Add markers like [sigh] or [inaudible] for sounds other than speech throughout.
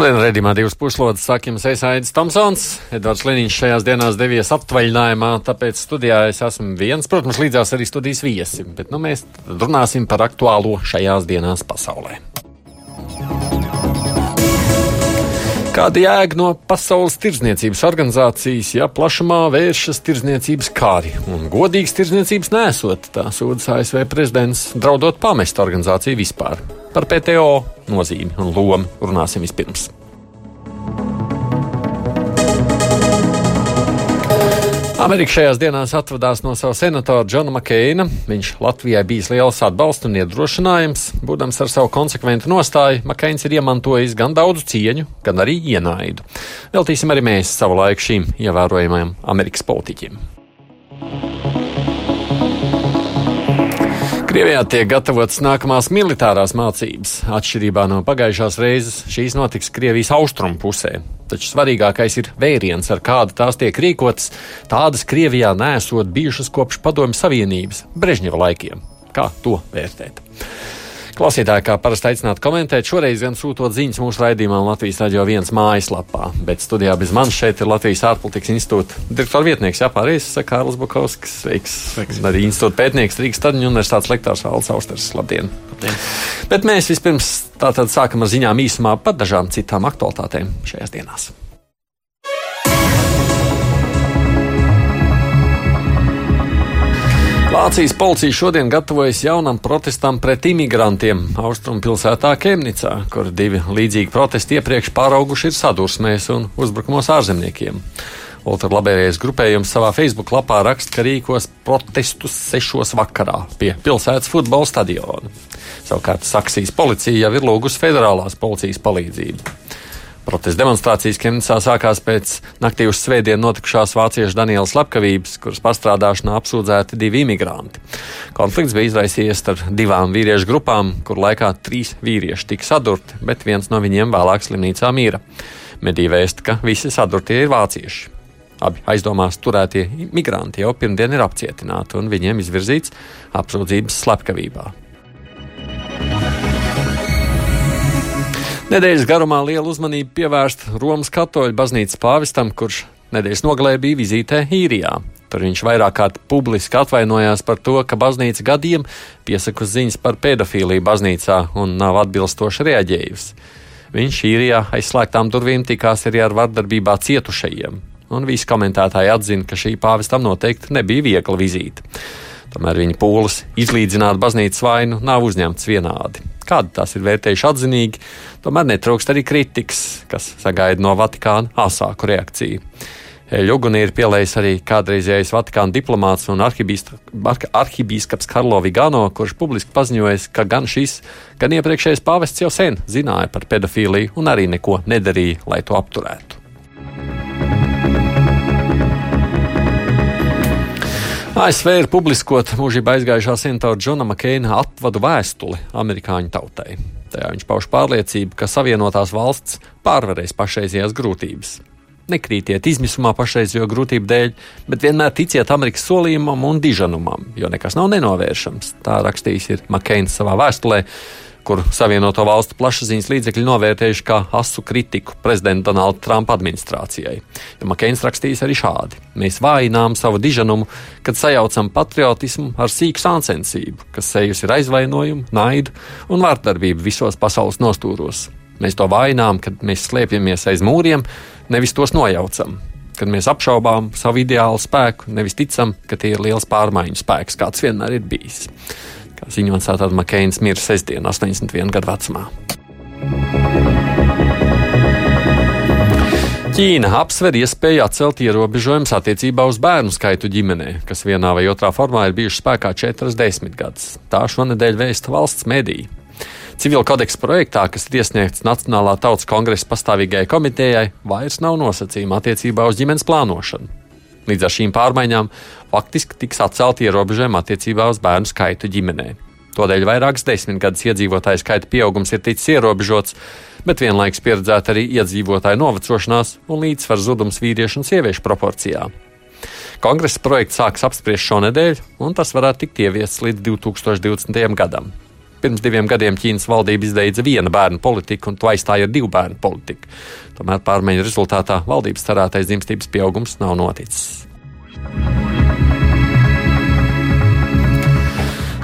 Labdien, redzamā divas puslodes. Sākiem Sēsaids Tomsons. Edvards Liniņš šajās dienās devies aptvaļinājumā, tāpēc studijā es esmu viens. Protams, līdzās arī studijas viesi, bet nu, mēs runāsim par aktuālo šajās dienās pasaulē. Kāda jēga no Pasaules tirdzniecības organizācijas, ja plašumā vēršas tirdzniecības kāri un godīgas tirdzniecības nesot, tā sūdzas ASV prezidents, draudot pamest organizāciju vispār. Par PTO nozīmi un lomu runāsim vispirms. Amerika šajās dienās atvadās no sava senatora Džona Makeina. Viņš Latvijai bijis liels atbalsts un iedrošinājums. Būdams ar savu konsekventu nostāju, Makeins ir iemantojis gan daudzu cieņu, gan arī ienaidu. Veltīsim arī mēs savu laiku šīm ievērojamajām Amerikas politiķiem. Krievijā tiek gatavotas nākamās militārās mācības. Atšķirībā no pagājušās reizes, šīs notiks Krievijas austrumu pusē. Taču svarīgākais ir vēriens, ar kādu tās tiek rīkotas. Tādas Krievijā nesot bijušas kopš Padomju Savienības, Brežņeva laikiem. Kā to vērtēt? Klausītāji, kā parasti aicinātu komentēt, šoreiz gan sūtot ziņas mūsu raidījumā Latvijas radio viens mājaslapā, bet studijā bez manis šeit ir Latvijas ārpolitikas institūta direktora vietnieks Jāpārējais, Kārlis Bukovskis, sveiks, sveiks. arī institūta pētnieks Rīgas Staļņu universitātes lektors Valds Austers. Labdien! Labdien! Bet mēs vispirms tātad sākam ar ziņām īsumā par dažām citām aktualitātēm šajās dienās. Vācijas policija šodien gatavojas jaunam protestam pret imigrantiem austrumpilsētā Kemnicā, kur divi līdzīgi protesti iepriekš pārauguši ir sadursmēs un uzbrukumos ārzemniekiem. Ultralabējais grupējums savā Facebook lapā raksta, ka rīkos protestus sešos vakarā pie pilsētas futbola stadiona. Savukārt Saksijas policija jau ir lūgusi federālās policijas palīdzību. Protesta demonstrācijas Kemnicā sākās pēc naktī uz svētdienu notikušās vāciešu Danielas slepkavības, kuras pastrādāšanā apsūdzēti divi imigranti. Konflikts bija izraisījies ar divām vīriešu grupām, kur laikā trīs vīrieši tika sadurti, bet viens no viņiem vēlāk slimnīcā mīra. Medija vēsta, ka visi sadurtie ir vācieši. Abi aizdomās turētie migranti jau pirmdien ir apcietināti un viņiem izvirzīts apsūdzības slepkavībā. Nedēļas garumā liela uzmanība pievērsta Romas katoļu baznīcas pāvistam, kurš nedēļas nogalē bija vizītē īrijā. Tur viņš vairāk kārt publiski atvainojās par to, ka baznīca gadiem piesakus ziņas par pedofīliju baznīcā un nav atbilstoši reaģējusi. Viņš īrijā aizslēgtām durvīm tikās arī ar vardarbībā cietušajiem, un visi komentētāji atzina, ka šī pāvistam noteikti nebija viegla vizīte. Tomēr viņa pūles izlīdzināt baznīcas vainu nav uzņemts vienādi. Kādi tās ir vērtējuši atzinīgi, tomēr netrūkst arī kritikas, kas sagaida no Vatikāna asāku reakciju. Ļuguni ir pielējis arī kādreizējais Vatikāna diplomāts un arhibīskaps Karlo Vigano, kurš publiski paziņojis, ka gan šis, gan iepriekšējais pāvests jau sen zināja par pedofīliju un arī neko nedarīja, lai to apturētu. ASV ir publiskot mūžībā aizgājušā senatora Džona Makeina atvadu vēstuli amerikāņu tautai. Tajā viņš pauž pārliecību, ka Savienotās valsts pārvarēs pašreizējās grūtības. Nekrītiet izmisumā pašreizējo grūtību dēļ, bet vienmēr ticiet Amerikas solījumam un dižanumam, jo nekas nav nenovēršams. Tā rakstījis Makeins savā vēstulē, kur Savienoto Valstu plašsaziņas līdzekļi novērtējuši kā asu kritiku prezidenta Donalda Trumpa administrācijai. Jo Makeins rakstījis arī šādi: Mēs vājinām savu diženumu, kad sajaucam patriotismu ar sīku sāncensību, kas sejusi ir aizvainojumu, naidu un vārdarbību visos pasaules nostūros. Mēs to vājinām, kad mēs slēpjamies aiz mūriem, nevis tos nojaucam. Kad mēs apšaubām savu ideālu spēku, nevis ticam, ka tie ir liels pārmaiņu spēks, kāds vienmēr ir bijis. Kā ziņots, tātad Makeins mirst sestdien, 81 gadu vecumā. Ķīna apsver iespēju atcelt ierobežojumus attiecībā uz bērnu skaitu ģimenē, kas vienā vai otrā formā ir bijuši spēkā četras desmitgadus. Tā šonadēļ vēsta valsts mediji. Civila kodeksa projektā, kas ir iesniegts Nacionālā tautas kongresa pastāvīgajai komitejai, vairs nav nosacījuma attiecībā uz ģimenes plānošanu. Līdz ar šīm pārmaiņām faktiski tiks atcelti ierobežojumi attiecībā uz bērnu skaitu ģimenē. Tādēļ vairākas desmitgades iedzīvotāju skaita pieaugums ir ticis ierobežots, bet vienlaikus pieredzēta arī iedzīvotāju novecošanās un līdzsvars zudums vīriešu un sieviešu proporcijā. Kongresa projekts sāks apspriest šonadēļ, un tas varētu tikt ieviests līdz 2020. gadam. Pirms diviem gadiem Ķīnas valdība izbeidza viena bērnu politiku un to aizstāja divu bērnu politiku. Tomēr pārmaiņu rezultātā valdības cerētais dzimstības pieaugums nav noticis.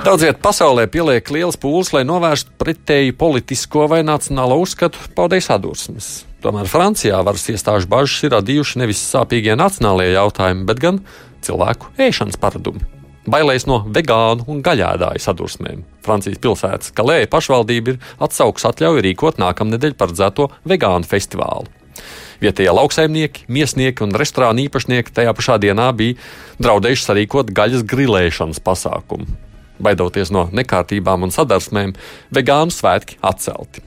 Daudziet pasaulē pieliek liels pūles, lai novērstu pretēju politisko vai nacionālo uzskatu paudēju sadursmes. Tomēr Francijā varas iestāžu bažas ir radījuši nevis sāpīgie nacionālie jautājumi, bet gan cilvēku ēšanas paradumi. Bailēs no vegānu un gaļēdāju sadursmēm. Francijas pilsētas Kalēja pašvaldība ir atsaukusi atļauju rīkot nākamnedēļ paredzēto vegānu festivālu. Vietējie lauksaimnieki, miesnieki un restorāna īpašnieki tajā pašā dienā bija draudējuši sarīkot gaļas grilēšanas pasākumu. Baidoties no nekārtībām un sadarsmēm, vegānu svētki atcelti.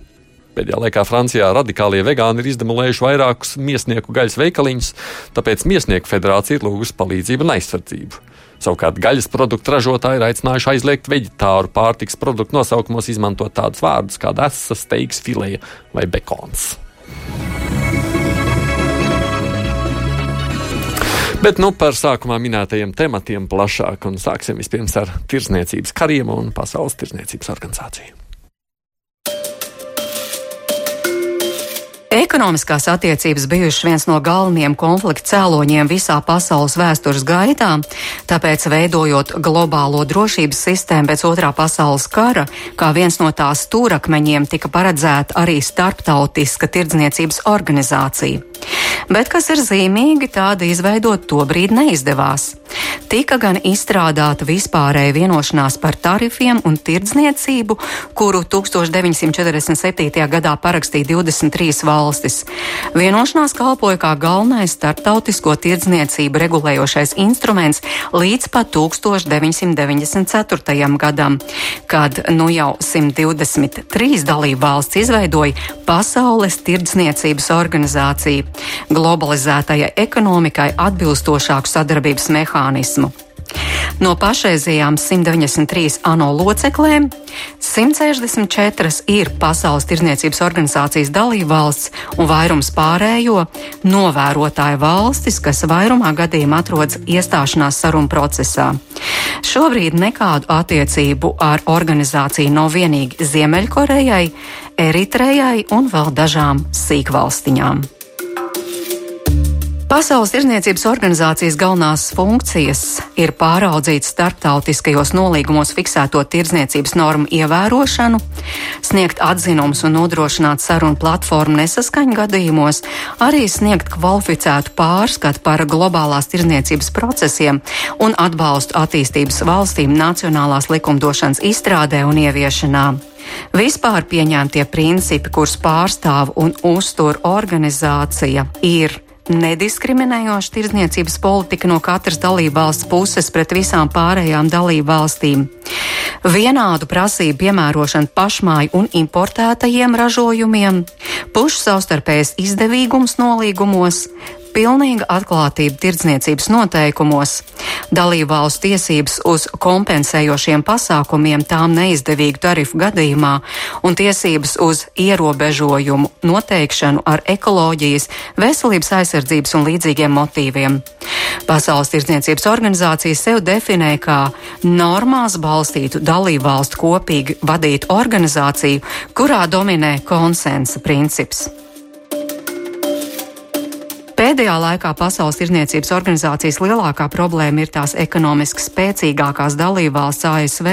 Pēdējā laikā Francijā radikālie vegāni ir izdemolējuši vairākus miesnieku gaļas veikaliņus, tāpēc Miesnieku federācija ir lūgusi palīdzību un aizsardzību. Savukārt gaļas produktu ražotāji ir aicinājuši aizliegt veģetāru pārtiks produktu nosaukumos izmantot tādus vārdus kā desa, steiks, fileja vai bekons. Bet nu par sākumā minētajiem tematiem plašāk, un sāksim vispirms ar tirzniecības kariem un pasaules tirzniecības organizāciju. Ekonomiskās attiecības bijušas viens no galvenajiem konflikta cēloņiem visā pasaules vēstures gaitā, tāpēc veidojot globālo drošības sistēmu pēc otrā pasaules kara, kā viens no tās stūrakmeņiem tika paredzēta arī starptautiska tirdzniecības organizācija. Bet, kas ir zīmīgi, tāda izveidot tobrīd neizdevās. Tika gan izstrādāta vispārēja vienošanās par tarifiem un tirdzniecību, kuru 1947. gadā parakstīja 23 valstis. Vienošanās kalpoja kā galvenais starptautisko tirdzniecību regulējošais instruments līdz pat 1994. gadam, kad nu jau 123 dalību valsts izveidoja Pasaules tirdzniecības organizāciju globalizētajai ekonomikai atbilstošāku sadarbības mehānismu. No pašreizējām 193 ANO loceklēm 164 ir Pasaules tirniecības organizācijas dalībvalsts un vairums pārējo novērotāju valstis, kas vairumā gadījumā atrodas iestāšanās sarunu procesā. Šobrīd nekādu attiecību ar organizāciju nav vienīgi Ziemeļkorejai, Eritrejai un vēl dažām sīkvalstiņām. Pasaules tirzniecības organizācijas galvenās funkcijas ir pāraudzīt starptautiskajos nolīgumos fiksēto tirzniecības normu ievērošanu, sniegt atzinumus un nodrošināt sarunu platformu nesaskaņu gadījumos, arī sniegt kvalificētu pārskatu par globālās tirzniecības procesiem un atbalstu attīstības valstīm nacionālās likumdošanas izstrādē un ieviešanā. Vispār pieņemtie principi, kurus pārstāv un uztur organizācija, ir nediskriminējoša tirdzniecības politika no katras dalībvalsts puses pret visām pārējām dalībvalstīm. Vienādu prasību piemērošana pašmāju un importētajiem ražojumiem, pušu savstarpējas izdevīgums nolīgumos, pilnīga atklātība tirdzniecības noteikumos, dalībvalstu tiesības uz kompensējošiem pasākumiem tām neizdevīgu tarifu gadījumā un tiesības uz ierobežojumu noteikšanu ar ekoloģijas, veselības aizsardzības un līdzīgiem motīviem. Pasaules tirdzniecības organizācija sev definē kā normās balstītu dalībvalstu kopīgi vadītu organizāciju, kurā dominē konsensa princips. Pēdējā laikā Pasaules tirniecības organizācijas lielākā problēma ir tās ekonomiski spēcīgākās dalībvalsts ASV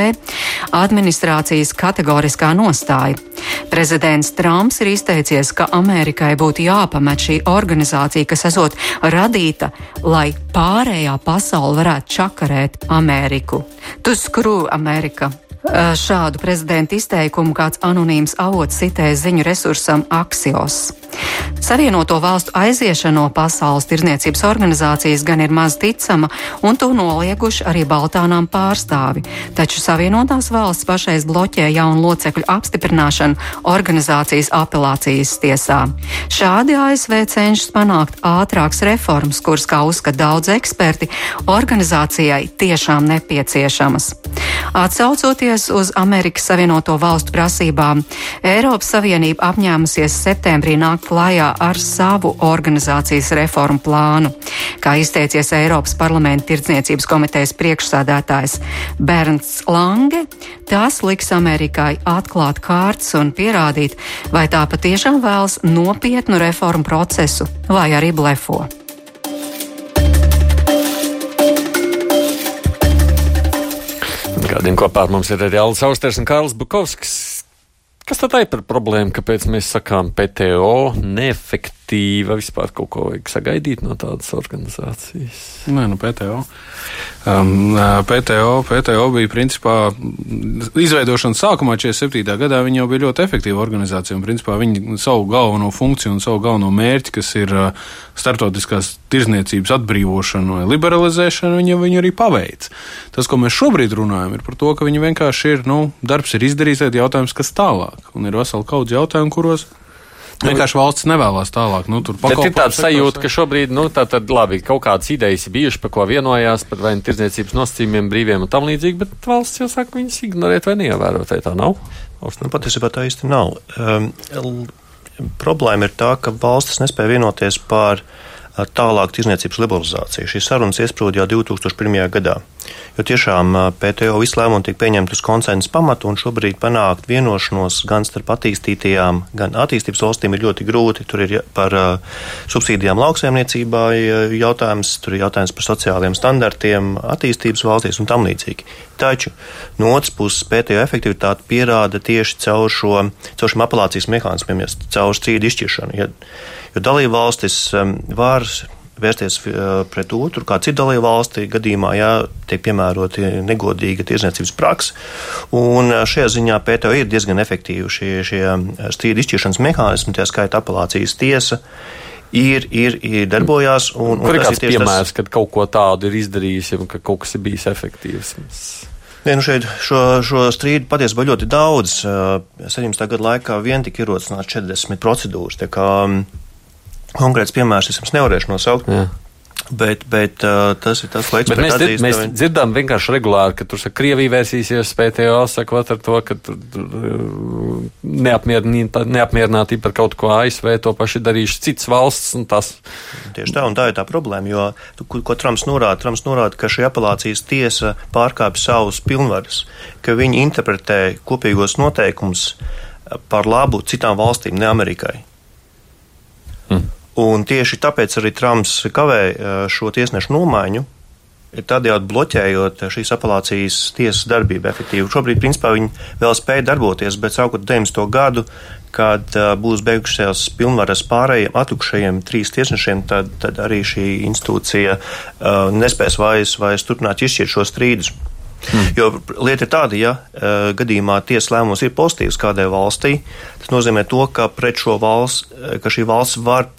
administrācijas kategoriskā nostāja. Prezidents Trumps ir izteicies, ka Amerikai būtu jāpamet šī organizācija, kas esot radīta, lai pārējā pasaule varētu čakarēt Ameriku. Tu skrū Amerika! Šādu prezidenta izteikumu kāds anonīms avots citēja ziņu resursam Axios. Savienoto valstu aiziešana no Pasaules tirniecības organizācijas gan ir maz ticama, un to nolieguši arī Baltānām pārstāvi. Taču Savienotās valsts pašreiz bloķē jaunu locekļu apstiprināšanu organizācijas apelācijas tiesā. Šādi ASV cenšas panākt ātrākas reformas, kuras, kā uzskata daudz eksperti, organizācijai tiešām nepieciešamas. Atsaucoties uz Amerikas Savienoto Valstu prasībām, Eiropas Savienība apņēmusies septembrī nākt klājā ar savu organizācijas reformu plānu. Kā izteicies Eiropas parlamenta tirdzniecības komitejas priekšsādātājs Bernts Lange, tas liks Amerikai atklāt kārtas un pierādīt, vai tā patiešām vēlas nopietnu reformu procesu vai arī blefo. Kādiem kopā ar mums ir arī Alans Austers un Kārls Bukovskis. Kas tad ir par problēmu, kāpēc mēs sakām PTO neefektīva? Vispār kaut ko vajag sagaidīt no tādas organizācijas? Nē, nu PTO. Um, PTO, PTO bija principā izveidošanas sākumā, 47. gadā, viņi jau bija ļoti efektīva organizācija. Un, principā, viņi savu galveno funkciju un savu galveno mērķi, kas ir startautiskās tirzniecības atbrīvošana vai liberalizēšana, viņi, viņi arī paveic. Tas, ko mēs šobrīd runājam, ir par to, ka viņi vienkārši ir, nu, darbs ir izdarīts, tad jautājums, kas tālāk. Un ir vesela kaudz jautājumu, kuros Vienkārši valsts nevēlas tālāk. Nu, tur ir tāds sajūta, ka šobrīd, nu, tā tad labi, kaut kādas idejas ir bijušas, par ko vienojās, par vai nu tirdzniecības nosacījumiem, brīviem un tam līdzīgi, bet valsts jau saka, viņas ignorēt vai neievērot, tā nav? Nu, patiesībā tā īsti nav. Um, problēma ir tā, ka valstis nespēja vienoties par tālāk tirdzniecības liberalizāciju. Šīs sarunas iesprūda jau 2001. gadā. Jo tiešām PTO visu lēmumu tiek pieņemt uz konsensus pamatu, un šobrīd panākt vienošanos gan starp attīstītajām, gan attīstības valstīm ir ļoti grūti. Tur ir par subsīdijām lauksaimniecībā jautājums, tur ir jautājums par sociāliem standartiem attīstības valstīs un tam līdzīgi. Taču no otras puses PTO efektivitāte pierāda tieši caur, šo, caur šiem apelācijas mehānismiem, caur strīdu izšķiršanu. Ja, jo dalība valstis var vērsties uh, pret otru, kā citu dalību valsti gadījumā, ja tiek piemēroti negodīga tirzniecības praksa. Un uh, šajā ziņā PTO ir diezgan efektīvi šie, šie strīdu izšķiršanas mehānismi, tā skaita apelācijas tiesa. Ir, ir, ir darbojās. Un, Kur ir kāds ir piemērs, tas... kad kaut ko tādu ir izdarījis, ja ka kaut kas ir bijis efektīvs? Nē, nu šeit šo, šo strīdu patiesībā ļoti daudz. 17. gada laikā vien tika ierosināts 40 procedūras. Tā kā Konkrēts piemērs es jums nevarēšu nosaukt. Jā. Bet, bet uh, tas ir tas, manā skatījumā mēs, mēs viņi... dzirdam vienkārši regulāri, ka tur saka, Krievija vērsīsies PTO, sakot ar to, ka tur uh, neapmierinātība par kaut ko ASV to paši darījuši citas valsts. Tas... Tieši tā, un tā ir tā problēma, jo, ko, ko Trumps norāda, Trumps norāda, ka šī apelācijas tiesa pārkāpj savus pilnvarus, ka viņi interpretē kopīgos noteikumus par labu citām valstīm, ne Amerikai. Hmm. Un tieši tāpēc arī Trumps kavē šo tiesnešu nomaiņu, tādējādi bloķējot šīs apelācijas tiesas darbību efektīvi. Šobrīd, principā, viņi vēl spēja darboties, bet sākot 90. gadu, kad būs beigušās pilnvaras pārējiem atukšajiem trīs tiesnešiem, tad, tad arī šī institūcija uh, nespēs vairs, vairs turpināt izšķirt šo strīdus. Hmm. Jo lieta ir tāda, ja uh, gadījumā tiesas lēmums ir pozitīvs kādai valstī, tas nozīmē to, ka pret šo valsts, ka šī valsts var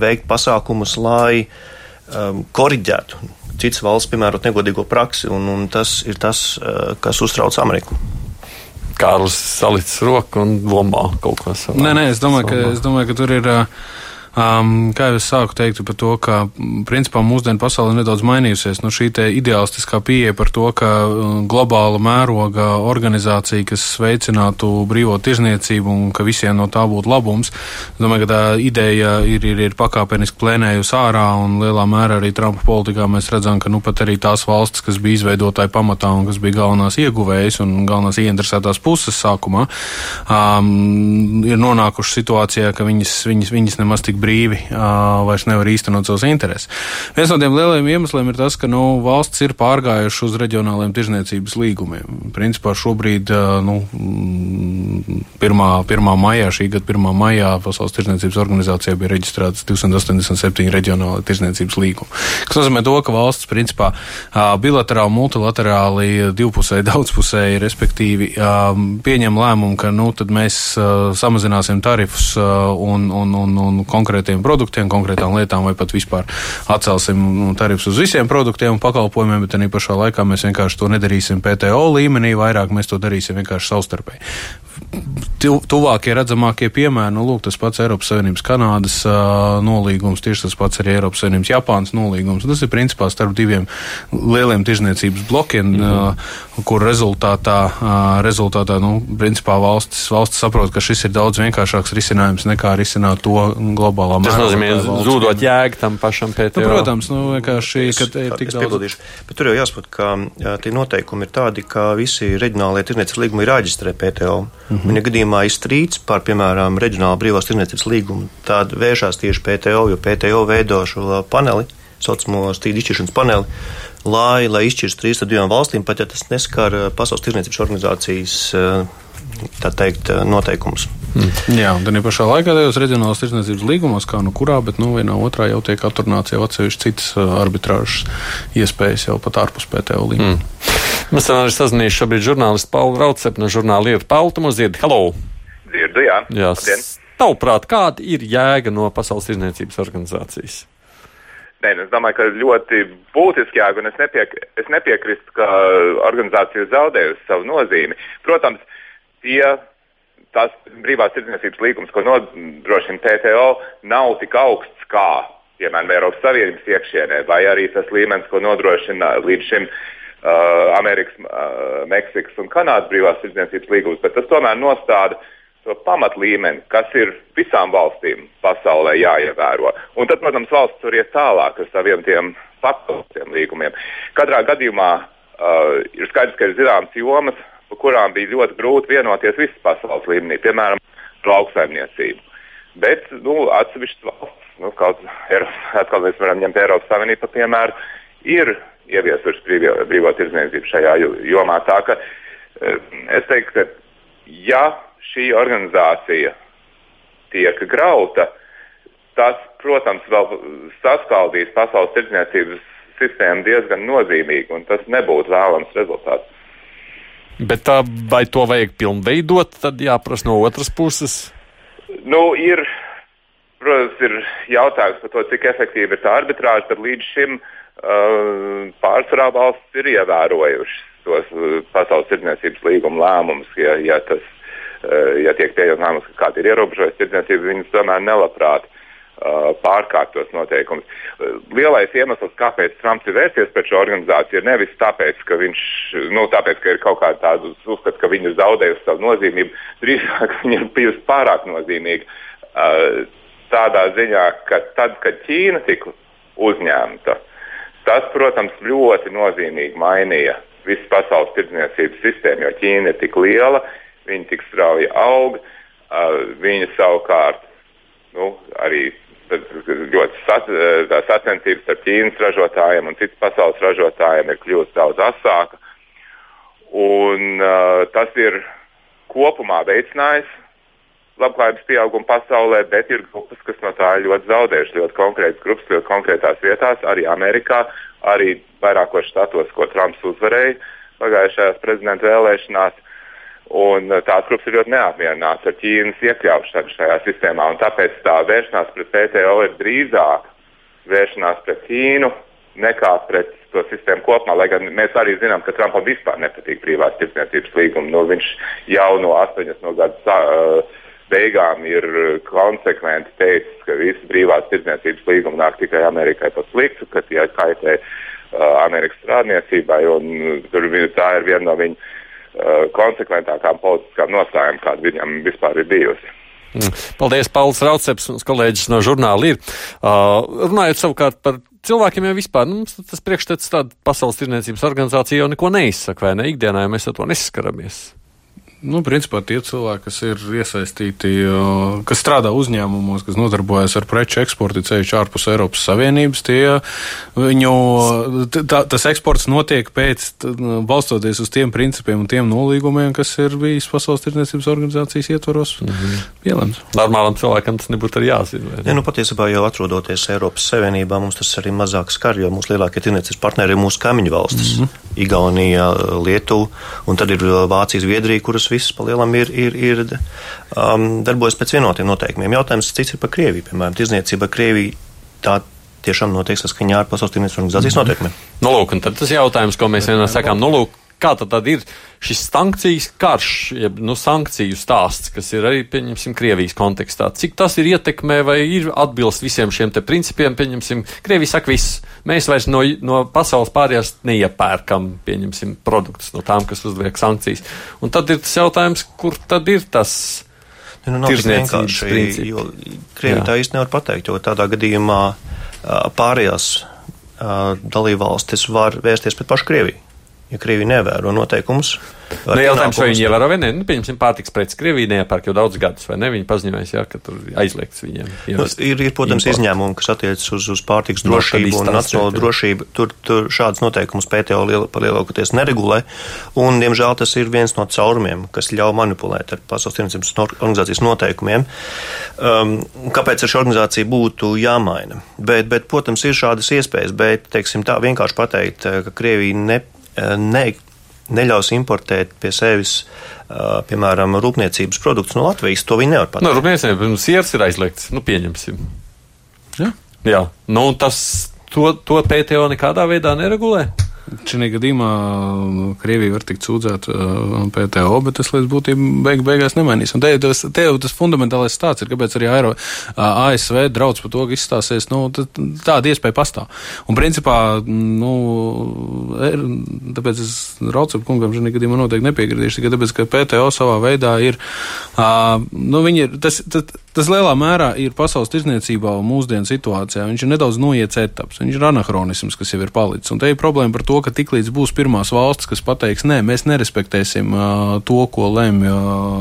veikt pasākumus, lai um, koriģētu citas valsts piemērot negodīgo praksi, un, un tas ir tas, uh, kas uztrauc Ameriku. Kārlis salicis roku un domā kaut ko savu. Nē, nē, es domāju, ka, es domāju, ka tur ir. Uh, Um, kā jau es sāku teikt par to, ka principā mūsdienu pasaule ir nedaudz mainījusies. Nu, šī ideālistiskā pieeja par to, ka globāla mēroga organizācija, kas veicinātu brīvo tirzniecību un ka visiem no tā būtu labums, domāju, ka tā ideja ir, ir, ir pakāpeniski plēnējusi ārā un lielā mērā arī Trumpa politikā mēs redzam, ka nu pat arī tās valstis, kas bija izveidotāji pamatā un kas bija galvenās ieguvējas un galvenās ieinteresētās puses sākumā, um, ir nonākuši situācijā, ka viņas, viņas, viņas nemaz tik brīvi vairs nevar īstenot savus intereses. Viens no tiem lielajiem iemesliem ir tas, ka nu, valsts ir pārgājuši uz reģionāliem tirzniecības līgumiem. Principā šobrīd, nu, 1. 1. maijā, šī gada 1. maijā Pasaules tirzniecības organizācijā bija reģistrētas 287 reģionāli tirzniecības līgumi. Tas nozīmē to, ka valsts principā bilaterāli, multilaterāli, divpusēji, daudzpusēji, respektīvi pieņem lēmumu, ka nu, mēs samazināsim tarifus un, un, un, un konkrēti konkrētiem produktiem, konkrētām lietām, vai pat vispār atcelsim nu, tarifus uz visiem produktiem un pakalpojumiem, bet arī pašā laikā mēs vienkārši to nedarīsim PTO līmenī, vairāk mēs to darīsim vienkārši savstarpēji. Tuvākie redzamākie piemēri, nu, lūk, tas pats Eiropas Savienības Kanādas uh, nolīgums, tieši tas pats arī Eiropas Savienības Japānas nolīgums. Tas ir principā starp diviem lieliem tirzniecības blokiem, mm -hmm. uh, kur rezultātā, uh, rezultātā nu, principā valstis, valstis saprot, ka šis ir daudz vienkāršāks risinājums nekā risināt to globālā mērogā. Tas nozīmē zūdot jēgu tam pašam pēc nu, Protams, nu, vienkārši, ka ir tik daudz. Bet tur jau jāsaprot, ka jā, tie noteikumi ir tādi, ka visi reģionālie tirniecības līgumi ir jāģistrē PTO. -hmm. Un, ja gadījumā ir strīds par, piemēram, reģionālu brīvās tirniecības līgumu, tad vēršās tieši PTO, jo PTO veido šo paneli, saucamo strīdu izšķiršanas paneli, lai, lai izšķirtu strīdus ar divām valstīm, pat ja tas neskar eh, Pasaules tirniecības organizācijas eh, tā teikt, noteikumus. Mm. Jā, un tad pašā laikā tajos reģionālās tirdzniecības līgumos, kā nu kurā, bet nu vienā otrā jau tiek atrunāts jau atsevišķi citas arbitrāžas iespējas jau pat ārpus PTO līguma. Mm. Mēs esam arī sazinājuši šobrīd žurnālistu Paulu Raucepu no žurnāla Lietu Paulu, dzirdi. Hello! Dzirdu, jā. jā. Tavuprāt, kāda ir jēga no Pasaules tirdzniecības organizācijas? Nē, nu, es domāju, ka ļoti būtiski jēga, un es, nepiek, es nepiekrītu, ka organizācija zaudējusi savu nozīmi. Protams, tie tas brīvās tirdzniecības līgums, ko nodrošina PTO, nav tik augsts kā, piemēram, Eiropas Savienības iekšienē, vai arī tas līmenis, ko nodrošina līdz šim Amerikas, uh, Meksikas un Kanādas brīvās tirdzniecības līgums, bet tas tomēr nostāda to pamatlīmeni, kas ir visām valstīm pasaulē jāievēro. Un tad, protams, valsts tur iet tālāk ar saviem tiem papildus līgumiem. Katrā gadījumā uh, ir skaidrs, ka ir zināmas jomas, par kurām bija ļoti grūti vienoties visas pasaules līmenī, piemēram, lauksaimniecību. Bet nu, atsevišķas valsts, nu, kaut kā mēs varam ņemt Eiropas Savienību par piemēru, ir ieviesušas brīvo, brīvo tirdzniecību šajā jomā. Tā ka eh, es teiktu, ka ja šī organizācija tiek grauta, tas, protams, vēl saskaldīs pasaules tirdzniecības sistēmu diezgan nozīmīgi, un tas nebūtu vēlams rezultāts. Bet tā, vai to vajag pilnveidot, tad jāprasa no otras puses? Nu, ir, protams, ir jautājums par to, cik efektīva ir tā arbitrāža, tad līdz šim uh, pārsvarā valsts ir ievērojušas tos uh, pasaules tirdzniecības līguma lēmumus, ja, ja, tas, uh, ja tiek pieņemts lēmums, ka kāda ir ierobežojusi tirdzniecība, viņas tomēr nelabprāt Uh, pārkārtos noteikumus. Uh, lielais iemesls, kāpēc Trumps ir vērsies pret šo organizāciju, ir nevis tāpēc, ka viņš nu, tāpēc, ka ir kaut kāda tāda uzskata, ka viņi ir zaudējuši savu nozīmību, drīzāk [laughs] viņi ir bijusi pārāk nozīmīgi. Uh, tādā ziņā, ka tad, kad Ķīna tika uzņemta, tas, protams, ļoti nozīmīgi mainīja visu pasaules tirdzniecības sistēmu, jo Ķīna ir tik liela, viņa tik strauji aug, viņa savukārt nu, arī ļoti sat, sacensības starp Ķīnas ražotājiem un citas pasaules ražotājiem ir kļuvusi daudz asāka. Un, uh, tas ir kopumā veicinājis labklājības pieaugumu pasaulē, bet ir grupas, kas no tā ir ļoti zaudējušas. Ļoti konkrētas grupas, ļoti konkrētās vietās, arī Amerikā, arī vairākos štatos, ko Trumps uzvarēja pagājušajās prezidenta vēlēšanās. Un uh, tās grupas ir ļoti neapmierinātas ar Ķīnas iekļaušanu šajā sistēmā. Tāpēc tā vēršanās pret PTO ir drīzāk vēršanās pret Ķīnu nekā pret to sistēmu kopumā. Lai gan mēs arī zinām, ka Trumpam vispār nepatīk brīvās tirdzniecības līguma. Nu, viņš jau no 80. gada uh, beigām ir konsekventi teicis, ka visi brīvās tirdzniecības līgumi nāk tikai Amerikai par sliktu, ka tie kaitē uh, Amerikas strādniecībai. Un, uh, tur, tā ir viena no viņu Uh, konsekventākām politiskām nostājām, kāda viņam vispār ir bijusi. Mm. Paldies, Pauls Rauceps, kolēģis no žurnāla ir. Uh, runājot savukārt par cilvēkiem jau vispār, nu, tas priekšstats tāda pasaules tirniecības organizācija jau neko neizsaka, vai ne? Ikdienā mēs ar to nesaskaramies. Nu, principā tie cilvēki, kas ir iesaistīti, kas strādā uzņēmumos, kas nodarbojas ar preču eksportu ceļš ārpus Eiropas Savienības, tie viņu, tā, tas eksports notiek pēc, balstoties uz tiem principiem un tiem nolīgumiem, kas ir bijis Pasaules tirdzniecības organizācijas ietvaros -hmm. pielemts. Normālam cilvēkam tas nebūtu arī jāzina. Ja, nu, patiesībā jau atrodoties Eiropas Savienībā, mums tas arī mazāk skar, jo mūsu lielākie tirdzniecības partneri ir mūsu kaimiņu valstis -hmm. - Igaunija, Lietuva, un tad ir Vācija, Zviedrija, kuras visas palielam ir, ir, ir um, darbojas pēc vienotiem noteikumiem. Jautājums cits ir par Krieviju. Piemēram, tirzniecība ar Krieviju tā tiešām notiek saskaņā ar Pasaules tirdzniecības organizācijas mm -hmm. noteikumiem. Nu, lūk, un tad tas jautājums, ko mēs vienmēr sakām, nu, lūk, Kā tad, tad ir šis sankcijas karš, jeb nu, sankciju stāsts, kas ir arī, pieņemsim, Krievijas kontekstā? Cik tas ir ietekmē vai ir atbilst visiem šiem te principiem? Pieņemsim, Krievija saka, viss, mēs vairs no, no pasaules pārējās neiepērkam, pieņemsim, produktus no tām, kas uzliek sankcijas. Un tad ir tas jautājums, kur tad ir tas? Nu, nav tik vienkārši, principi. jo Krievija tā īsti nevar pateikt, jo tādā gadījumā pārējās dalībvalstis var vērsties pret pašu Krieviju ja Krievija nevēro noteikumus. Nu, jautājums, vai viņi ievēro vai nē, nu, pieņemsim, pārtiks preces Krievija neiepērk jau daudz gadus, vai ne? Viņi paziņojas, jā, ka tur aizliegts viņiem. Nu, ir, ir, protams, import. izņēmumi, kas attiecas uz, uz pārtiks drošību un nacionālo drošību. Tur, tur šādas noteikumus PTO liel, par lielākoties neregulē, un, diemžēl, tas ir viens no caurumiem, kas ļauj manipulēt ar Pasaules tirdzniecības organizācijas noteikumiem. Um, kāpēc ar šo organizāciju būtu jāmaina? Bet, bet, protams, ir šādas iespējas, bet, teiksim tā, vienkārši pateikt, ka Krievija ne Eh, ne, neļaus importēt pie sevis, piemēram, rūpniecības produktus no Latvijas. To viņi nevar pateikt. No, nu, rūpniecība, siers ir aizliegts, nu, pieņemsim. Ja? Jā, nu, tas, to, to PTO nekādā veidā neregulē. Šajā gadījumā nu, Krievija var tikt sūdzēta uh, PTO, bet tas līdz būtībā beig, beigās nemainīs. Un te, tas, te jau tas fundamentālais stāsts ir, kāpēc arī Aero, uh, ASV draudz par to, ka izstāsies, nu, tāda iespēja pastāv. Un principā, nu, er, tāpēc es Raucepu kungam šajā gadījumā noteikti nepiekritīšu, tikai tāpēc, ka PTO savā veidā ir, uh, nu, viņi ir, tas, tas, tas lielā mērā ir pasaules tirzniecībā un mūsdienu situācijā. Viņš ir nedaudz noiets etaps, viņš ir anahronisms, kas jau ir palicis. Un te ir problēma par to, to, ka tiklīdz būs pirmās valsts, kas pateiks, nē, mēs nerespektēsim to, ko lemj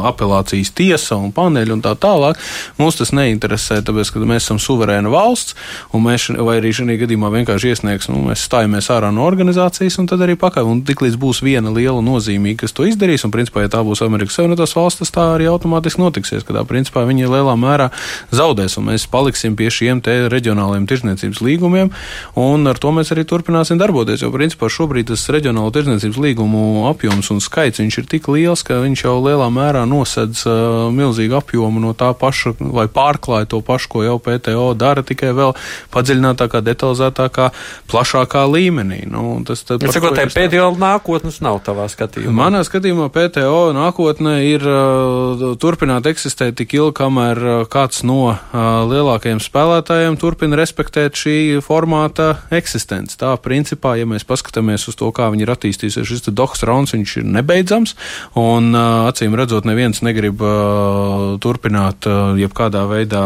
apelācijas tiesa un paneļi un tā tālāk, mums tas neinteresē, tāpēc, ka mēs esam suverēna valsts, un mēs, vai arī šajā gadījumā vienkārši iesniegs, nu, mēs stājamies ārā no organizācijas, un tad arī pakaļ, un tiklīdz būs viena liela nozīmīga, kas to izdarīs, un principā, ja tā būs Amerikas Savienotās valstis, tā arī automātiski notiksies, ka tā principā viņi lielā mērā zaudēs, un mēs paliksim pie šiem te reģionāliem tirzniecības līgumiem, un ar to mēs arī turpināsim darboties, jo principā principā šobrīd tas reģionālo tirdzniecības līgumu apjoms un skaits ir tik liels, ka viņš jau lielā mērā nosedz uh, milzīgu apjomu no tā paša, vai pārklāja to pašu, ko jau PTO dara, tikai vēl padziļinātākā, detalizētākā, plašākā līmenī. Nu, tas tad, es saku, te PTO nākotnes nav tavā skatījumā. Manā skatījumā PTO nākotne ir uh, turpināt eksistēt tik ilgi, kamēr uh, kāds no uh, lielākajiem spēlētājiem turpina respektēt šī formāta eksistenci. Tā principā, ja mēs paskatāmies paskatāmies uz to, kā viņi ir attīstījušies, šis Dohas rauns ir nebeidzams, un acīm redzot, neviens negrib uh, turpināt uh, jebkādā veidā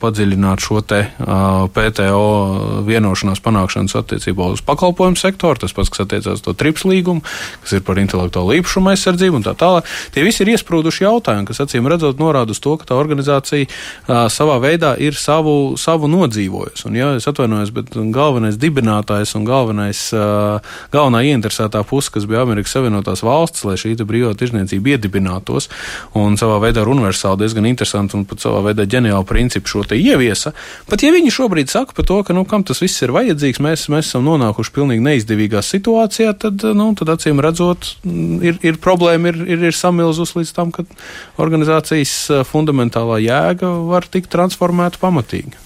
padziļināt šo te uh, PTO vienošanās panākšanas attiecībā uz pakalpojumu sektoru, tas pats, kas attiecās to trips līgumu, kas ir par intelektuālo īpašumu aizsardzību un tā tālāk. Tie visi ir iesprūduši jautājumi, kas acīm redzot norāda uz to, ka tā organizācija uh, savā veidā ir savu, savu nodzīvojusi. Un, ja es atvainojos, bet galvenais dibinātājs un galvenais uh, galvenā ieinteresētā puse, kas bija Amerikas Savienotās valsts, lai šī brīvā tirzniecība iedibinātos un savā veidā ar universāli diezgan interesantu un pat savā veidā ģeniālu principu šo te ieviesa. Pat ja viņi šobrīd saka par to, ka, nu, kam tas viss ir vajadzīgs, mēs, mēs esam nonākuši pilnīgi neizdevīgā situācijā, tad, nu, tad acīm redzot, ir, ir problēma, ir, ir, ir samilzus līdz tam, ka organizācijas eh, fundamentālā jēga var tikt transformēta pamatīgi.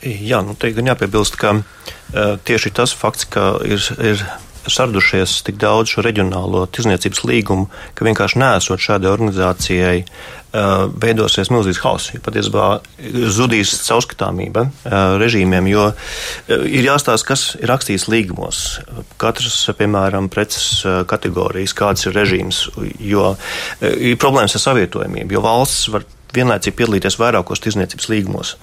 Jā, nu te gan jāpiebilst, ka uh, tieši tas fakts, ka ir, ir sardušies tik daudz šo reģionālo tirzniecības līgumu, ka vienkārši nesot šādai organizācijai uh, veidosies milzīgs hauss. Patiesībā zudīs caurskatāmība uh, režīmiem, jo ir jāstāsta, kas ir rakstīts līgumos. Katrs, piemēram, preces kategorijas, kāds ir režīms, jo ir problēmas ar savietojamību, jo valsts var vienlaicīgi piedalīties vairākos tirzniecības līgumos.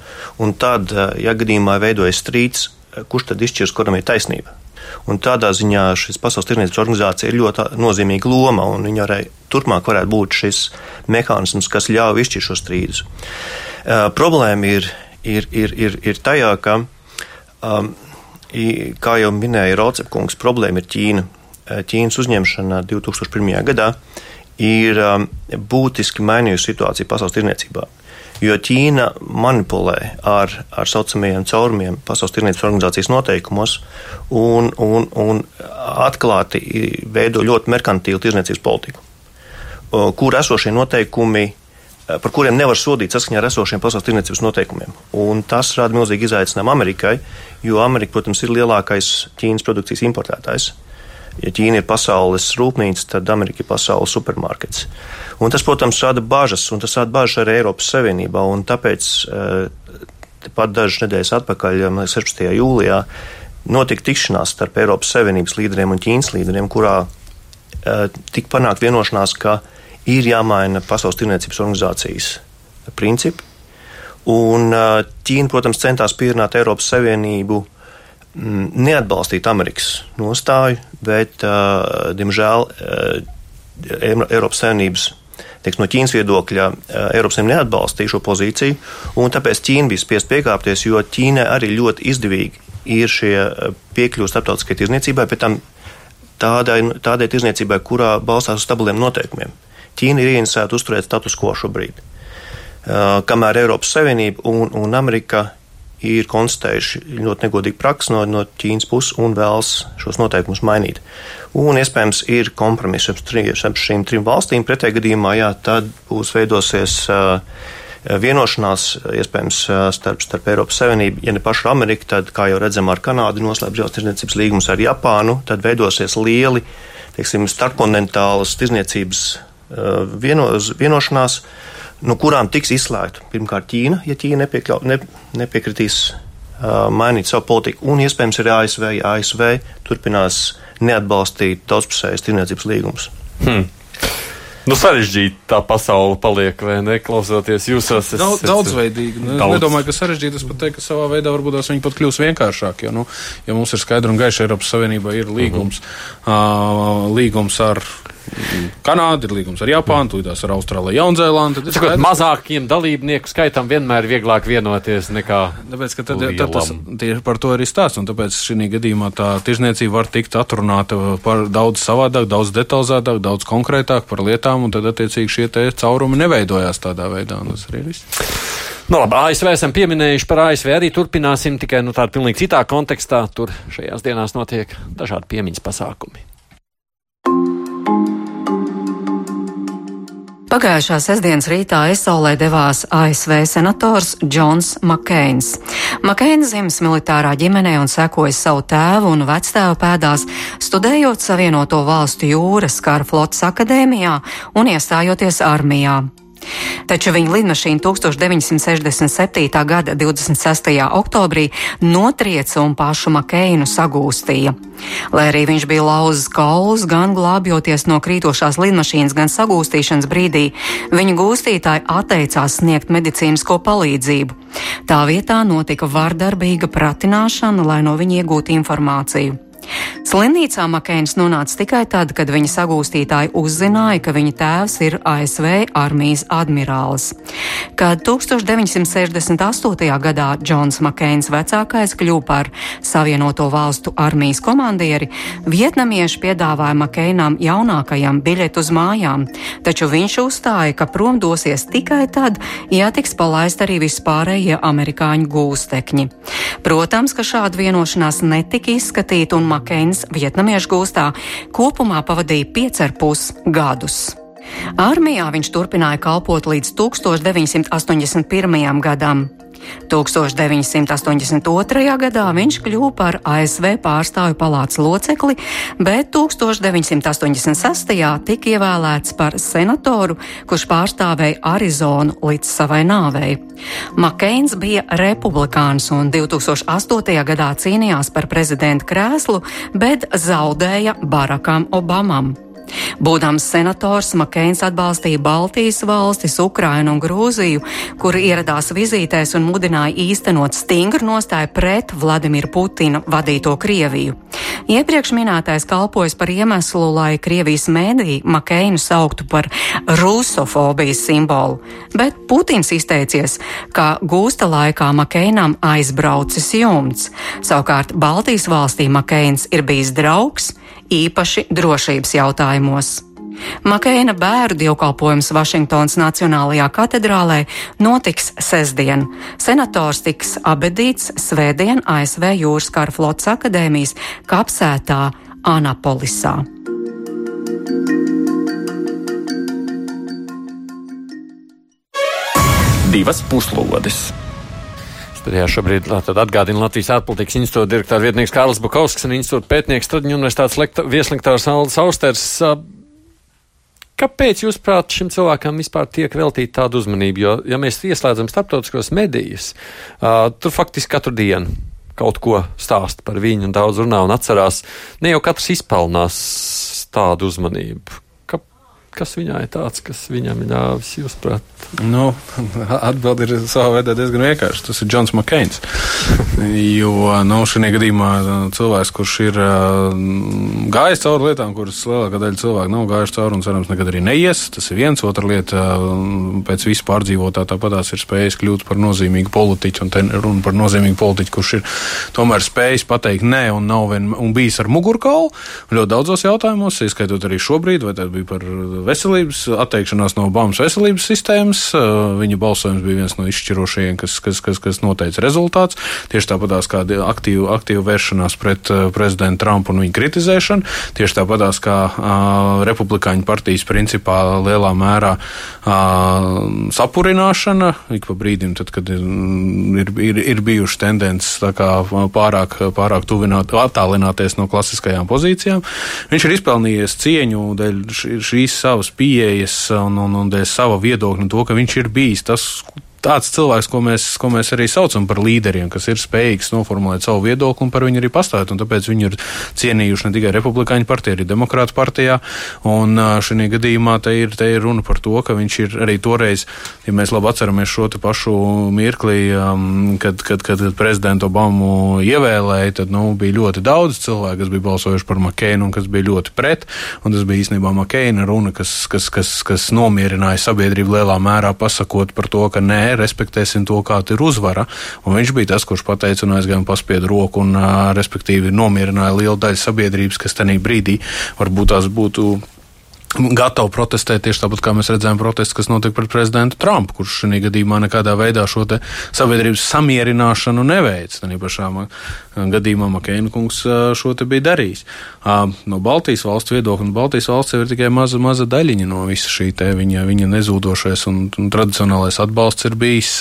Un tad, eh, ja gadījumā veidojas strīds, eh, kurš tad izšķirs, kuram ir taisnība? Un tādā ziņā šis Pasaules tirdzniecības organizācija ir ļoti nozīmīga loma, un viņa arī turpmāk varētu būt šis mehānisms, kas ļauj izšķirt šo strīdus. Uh, problēma ir, ir, ir, ir, ir tajā, ka, um, kā jau minēja Raucepkungs, problēma ir Ķīna. Ķīnas uzņemšana 2001. gadā ir um, būtiski mainījusi situāciju pasaules tirniecībā. Jo Ķīna manipulē ar tā saucamajiem caurumiem Pasaules tirniecības organizācijas noteikumos un, un, un atklāti veido ļoti merkantīlu tirniecības politiku, kur esošie noteikumi par kuriem nevar sodīt saskaņā ar esošiem pasaules tirniecības noteikumiem. Un tas rada milzīgi izaicinājumu Amerikai, jo Amerika, protams, ir lielākais Ķīnas produkcijas importētājs. Ja Ķīna ir pasaules rūpnīca, tad Amerika ir pasaules supermarkets. Un tas, protams, rada bažas, un tas rada bažas arī Eiropas Savienībā. Tāpēc pat dažas nedēļas atpakaļ, 16. jūlijā, notika tikšanās starp Eiropas Savienības līderiem un Ķīnas līderiem, kurā tika panākt vienošanās, ka ir jāmaina Pasaules tirniecības organizācijas principi. Un Ķīna, protams, centās pierunāt Eiropas Savienību Mm, neatbalstīt Amerikas nostāju, bet, diemžēl, Eiropas Savienības teiks, no Ķīnas viedokļa Eiropas Savienība neatbalstīja šo pozīciju, un tāpēc Ķīna bija spiest piekāpties, jo Ķīnai arī ļoti izdevīgi ir šie piekļuvi starptautiskai tirzniecībai, bet tam tādai, tādai tirzniecībai, kurā balstās uz stabiliem noteikumiem. Ķīna ir ieinteresēta uzturēt status quo šobrīd. Uh, kamēr Eiropas Savienība un, un Amerika ir konstatējuši ļoti negodīgu praksi no, no Ķīnas puses un vēlas šos noteikumus mainīt. Un iespējams ir kompromiss ap šīm trim valstīm. Pretējā gadījumā, jā, tad būs veidosies uh, vienošanās, iespējams, starp, starp Eiropas Savienību, ja ne pašu Ameriku, tad, kā jau redzam, ar Kanādu noslēpts jau tirdzniecības līgums ar Japānu, tad veidosies lieli, teiksim, starpkontinentālas tirdzniecības uh, vieno, vienošanās. Uh, no kurām tiks izslēgta pirmkārt Ķīna, ja Ķīna nepiekļau, ne, nepiekritīs uh, mainīt savu politiku, un iespējams arī ASV, ja ASV turpinās neatbalstīt daudzpusējas tirniecības līgumus. Hmm. Nu, sarežģīta tā pasaule paliek, vai ne? Klausoties jūsos. Es, daudz, daudzveidīgi. Nu, daudz. Es nedomāju, ka sarežģīta. Es pat teiktu, ka savā veidā varbūt tās viņi pat kļūs vienkāršāk. Jo, nu, ja mums ir skaidrs un gaišs Eiropas Savienībā ir līgums, mm -hmm. uh, līgums ar Kanāda ir līgums ar Japānu, tūlītās ar Austrāliju, Jaunzēlandi. Tas ir mazākiem dalībnieku skaitam vienmēr vieglāk vienoties nekā. Tāpēc, ka tad, tad tas tieši par to arī stāsts, un tāpēc šī gadījumā tā tirzniecība var tikt atrunāta par daudz savādāk, daudz detalizētāk, daudz konkrētāk par lietām, un tad attiecīgi šie te caurumi neveidojās tādā veidā, un tas arī viss. Nu, labi, ASV esam pieminējuši par ASV arī turpināsim, tikai nu, tādā pilnīgi citā kontekstā. Tur šajās dienās notiek dažādi piemiņas pasākumi. Pagājušā sestdienas rītā Esaulē devās ASV senators Džons Makēns. Makēns dzimis militārā ģimenē un sekoja savu tēvu un vectēvu pēdās, studējot Savienoto valstu jūras kara flotas akadēmijā un iestājoties armijā. Taču viņa lidmašīna 1967. gada 26. oktobrī notrieca un pašu Makeinu sagūstīja. Lai arī viņš bija lauzis kaulus, gan glābjoties no krītošās lidmašīnas, gan sagūstīšanas brīdī, viņa gūstītāji atteicās sniegt medicīnisko palīdzību. Tā vietā notika vardarbīga pratināšana, lai no viņa iegūtu informāciju. Slimnīcā Makēns nonāca tikai tad, kad viņa sagūstītāji uzzināja, ka viņa tēvs ir ASV armijas admirālis. Kad 1968. gadā Džons Makēns vecākais kļuva par Savienoto valstu armijas komandieri, vietnamieši piedāvāja Makēnam jaunākajam biļetu uz mājām, taču viņš uzstāja, ka prom dosies tikai tad, ja tiks palaist arī vispārējie amerikāņu gūstekņi. Protams, ka šāda vienošanās netika izskatīta un Makēns vietnamiešu gūstā kopumā pavadīja 5,5 gadus. Armijā viņš turpināja kalpot līdz 1981. gadam. 1982. gadā viņš kļuva par ASV pārstāvju palātas locekli, bet 1986. tika ievēlēts par senatoru, kurš pārstāvēja Arizonu līdz savai nāvei. Makeins bija republikāns un 2008. gadā cīnījās par prezidenta krēslu, bet zaudēja Barakam Obamam. Būdams senators, Makeins atbalstīja Baltijas valstis, Ukrainu un Grūziju, kuri ieradās vizītēs un mudināja īstenot stingru nostāju pret Vladimiru Putina vadīto Krieviju. Iepriekš minētais kalpojas par iemeslu, lai Krievijas mēdī Makeinu sauktu par rusofobijas simbolu, bet Putins izteicies, ka gūsta laikā Makeinam aizbraucis jumts. Savukārt Baltijas valstī Makeins ir bijis draugs, īpaši drošības jautājumos. Makeina bērnu dievkalpojums Vašingtonas Nacionālajā katedrālē notiks sestdien. Senators tiks abedīts svētdien ASV Jūras kara flotas akadēmijas kapsētā Anapolisā. Divas puslodes! Studijā šobrīd atgādina Latvijas ārpolitikas institūta direktora vietnieks Kārlis Bukovskis un institūta pētnieks Traģiņu universitātes vieslektors Aldis Austers. Kāpēc, jūsuprāt, šim cilvēkam vispār tiek veltīta tāda uzmanība? Jo, ja mēs ieslēdzam starptautiskos medijus, uh, tur faktiski katru dienu kaut ko stāsta par viņu un daudz runā un atcerās. Ne jau katrs izpelnās tādu uzmanību. Kas viņā ir tāds, kas viņam ir ļāvis, jūsuprāt? Nu, [laughs] Atbilde ir savā veidā diezgan vienkārša. Tas ir Džons Makēns. [laughs] jo nu, šajā gadījumā cilvēks, kurš ir gājis cauri lietām, kuras lielākā daļa cilvēku nav gājuši cauri un cerams nekad arī neies, tas ir viens. Otra lieta, pēc visu pārdzīvotā tāpatās ir spējis kļūt par nozīmīgu politiķu, un te runa par nozīmīgu politiķu, kurš ir tomēr spējis pateikt nē un nav vien, un bijis ar mugurkaulu ļoti daudzos jautājumos, ieskaitot arī šobrīd, vai tas bija par veselības, atteikšanās no Obamas veselības sistēmas. Viņa balsojums bija viens no izšķirošajiem, kas, kas, kas, kas noteica rezultāts. Tieši tāpatās kā aktīva, aktīva vēršanās pret prezidentu Trumpu un viņa kritizēšanu. Tieši tāpatās kā republikāņu partijas principā lielā mērā sapurināšana ik pa brīdim, tad, kad ir, ir, ir bijušas tendences pārāk, pārāk tuvināt, attālināties no klasiskajām pozīcijām. Viņš ir izpelnījies cieņu dēļ šīs savas savas pieejas un, un, un dēļ sava viedokļa un to, ka viņš ir bijis tas, tāds cilvēks, ko mēs, ko mēs arī saucam par līderiem, kas ir spējīgs noformulēt savu viedokli un par viņu arī pastāvēt. Tāpēc viņi ir cienījuši ne tikai Republikāņu partiju, arī Demokrātu partijā. Un šajā gadījumā te ir, te ir runa par to, ka viņš ir arī toreiz, ja mēs labi atceramies šo pašu mirkli, kad, kad, kad, kad prezidentu Obamu ievēlēja, tad nu, bija ļoti daudz cilvēku, kas bija balsojuši par Makeinu un kas bija ļoti pret. Un tas bija īstenībā Makeina runa, kas, kas, kas, kas nomierināja sabiedrību lielā mērā, pasakot par to, ka nē, respektēsim to, kāda ir uzvara. Un viņš bija tas, kurš pateica un aizgāja un paspiedu roku un, respektīvi, nomierināja lielu daļu sabiedrības, kas tajā brīdī varbūt tās būtu gatavi protestēt tieši tāpat, kā mēs redzējām protestus, kas notika pret prezidentu Trumpu, kurš šajā gadījumā nekādā veidā šo sabiedrības samierināšanu neveic. Tad pašā gadījumā Makeina kungs šo te bija darījis. No Baltijas valstu viedokļa, un Baltijas valsts jau ir tikai maza, maza daļiņa no visa šī te viņa, viņa nezūdošais un, un tradicionālais atbalsts ir bijis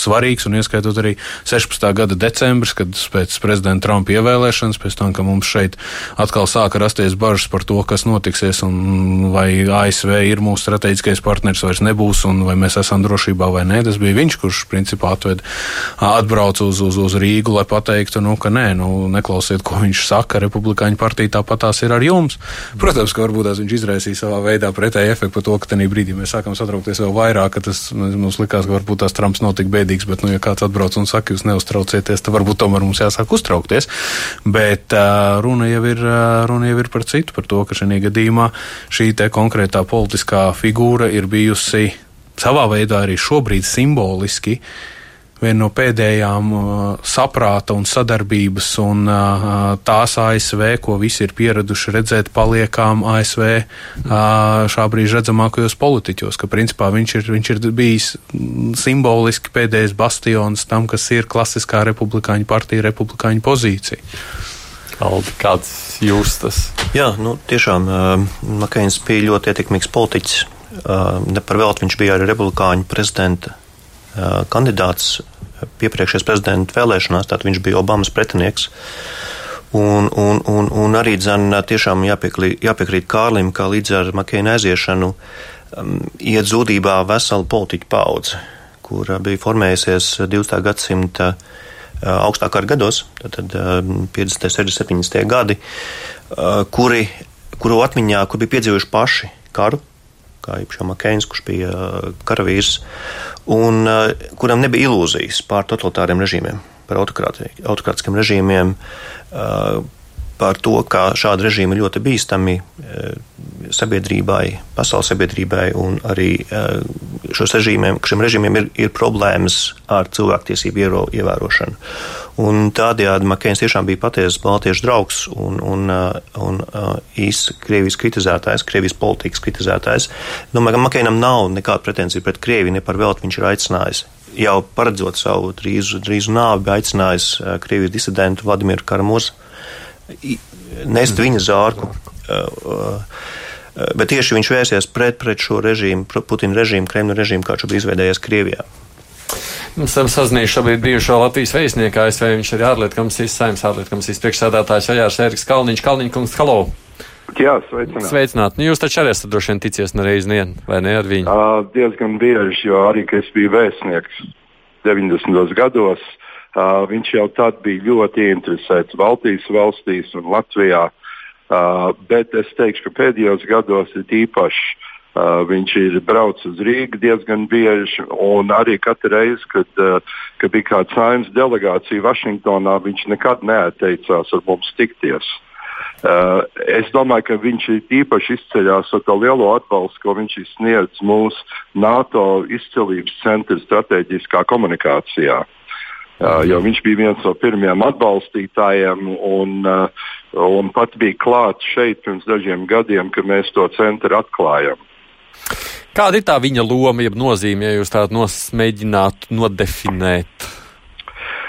svarīgs, un ieskaitot arī 16. gada decembris, kad pēc prezidenta Trumpa ievēlēšanas, pēc tam, ka mums šeit atkal sāka rasties bažas par to, kas notiksies un vai ASV ir mūsu strateģiskais partners vairs nebūs, un vai mēs esam drošībā vai nē. Tas bija viņš, kurš principā atved, atbrauca uz, uz, uz Rīgu, lai pateiktu, nu, ka nē, nu, neklausiet, ko viņš saka. Republikāņu partija tāpat tās ir ar jums. Protams, ka varbūt tās viņš izraisīja savā veidā pretēju efektu par to, ka tajā brīdī mēs sākam satraukties vēl vairāk, ka tas mums likās, ka varbūt tās Trumps nav tik bēdīgs, bet, nu, ja kāds atbrauc un saka, jūs neuztraucieties, tad varbūt tomēr mums jāsāk uztraukties. Bet uh, runa, jau ir, uh, runa jau ir par citu, par to, ka šajā gadījumā šī konkrētā politiskā figūra ir bijusi savā veidā arī šobrīd simboliski viena no pēdējām uh, saprāta un sadarbības un uh, tās ASV, ko visi ir pieraduši redzēt, paliekām ASV uh, šā brīža redzamākajos politiķos, ka principā viņš ir, viņš ir bijis simboliski pēdējais bastions tam, kas ir klasiskā republikāņu partija, republikāņu pozīcija. Aldi, kāds jūs tas? Jā, nu, tiešām uh, Makēns bija ļoti ietekmīgs politiķis. Uh, ne par velti viņš bija arī republikāņu prezidenta uh, kandidāts piepriekšējās prezidenta vēlēšanās, tātad viņš bija Obamas pretinieks. Un, un, un, un arī dzen, tiešām jāpiekrīt, jāpiekrīt Kārlim, ka līdz ar Makēna aiziešanu um, iet zudībā vesela politiķa paudze, kur bija formējusies 20. gadsimta uh, augstākā gados, tad 50, 60, 70 gadi, kuri, kuru atmiņā, kur bija piedzīvojuši paši karu, kā īpaši Makēns, kurš bija karavīrs, un kuram nebija ilūzijas pār totalitāriem režīmiem, par autokrātiskiem režīmiem, par to, ka šādi režīmi ir ļoti bīstami sabiedrībai, pasaules sabiedrībai un arī šos režīmiem, šiem režīmiem ir, ir problēmas ar cilvēktiesību ievērošanu. Un tādējādi Makēns tiešām bija patiesas baltiešu draugs un, un, un īsts Krievijas kritizētājs, Krievijas politikas kritizētājs. Domāju, ka Makēnam nav nekāda pretenzija pret Krieviju, ne par velti viņš ir aicinājis jau paredzot savu drīzu, drīzu nāvi, aicinājis Krievijas disidentu Vladimiru Karamozu nest viņa zārku. Bet tieši viņš vērsies pret, pret šo režīmu, Putina režīmu, Kremļa režīmu, kā šobrīd izveidējies Krievijā. Mums esam sazinājuši šobrīd bijušo Latvijas vēstnieku ASV. Viņš ir ārlietu komisijas saimnes ārlietu komisijas priekšsēdētājs Ojārs Eriks Kalniņš. Kalniņkungs, halo! Jā, sveicināt. Sveicināt. Nu, jūs taču arī esat droši vien ticies nereiz nien, vai ne ar viņu? Uh, diezgan bieži, jo arī, kad es biju vēstnieks 90. gados, uh, viņš jau tad bija ļoti interesēts Baltijas valstīs un Latvijā. Uh, bet es teikšu, ka pēdējos gados ir īpaši Uh, viņš ir braucis uz Rīgu diezgan bieži, arī katru reizi, kad, uh, kad bija kāda saimnes delegācija Vašingtonā, viņš nekad neatteicās ar mums tikties. Uh, es domāju, ka viņš īpaši izceļas ar to lielo atbalstu, ko viņš sniedz mūsu NATO izcilības centra strateģiskā komunikācijā. Uh, jo viņš bija viens no pirmajiem atbalstītājiem un, uh, un pat bija klāts šeit pirms dažiem gadiem, kad mēs to centru atklājām. Kāda ir tā viņa loma, jeb nozīme, ja jūs tādu mēģinātu nodefinēt?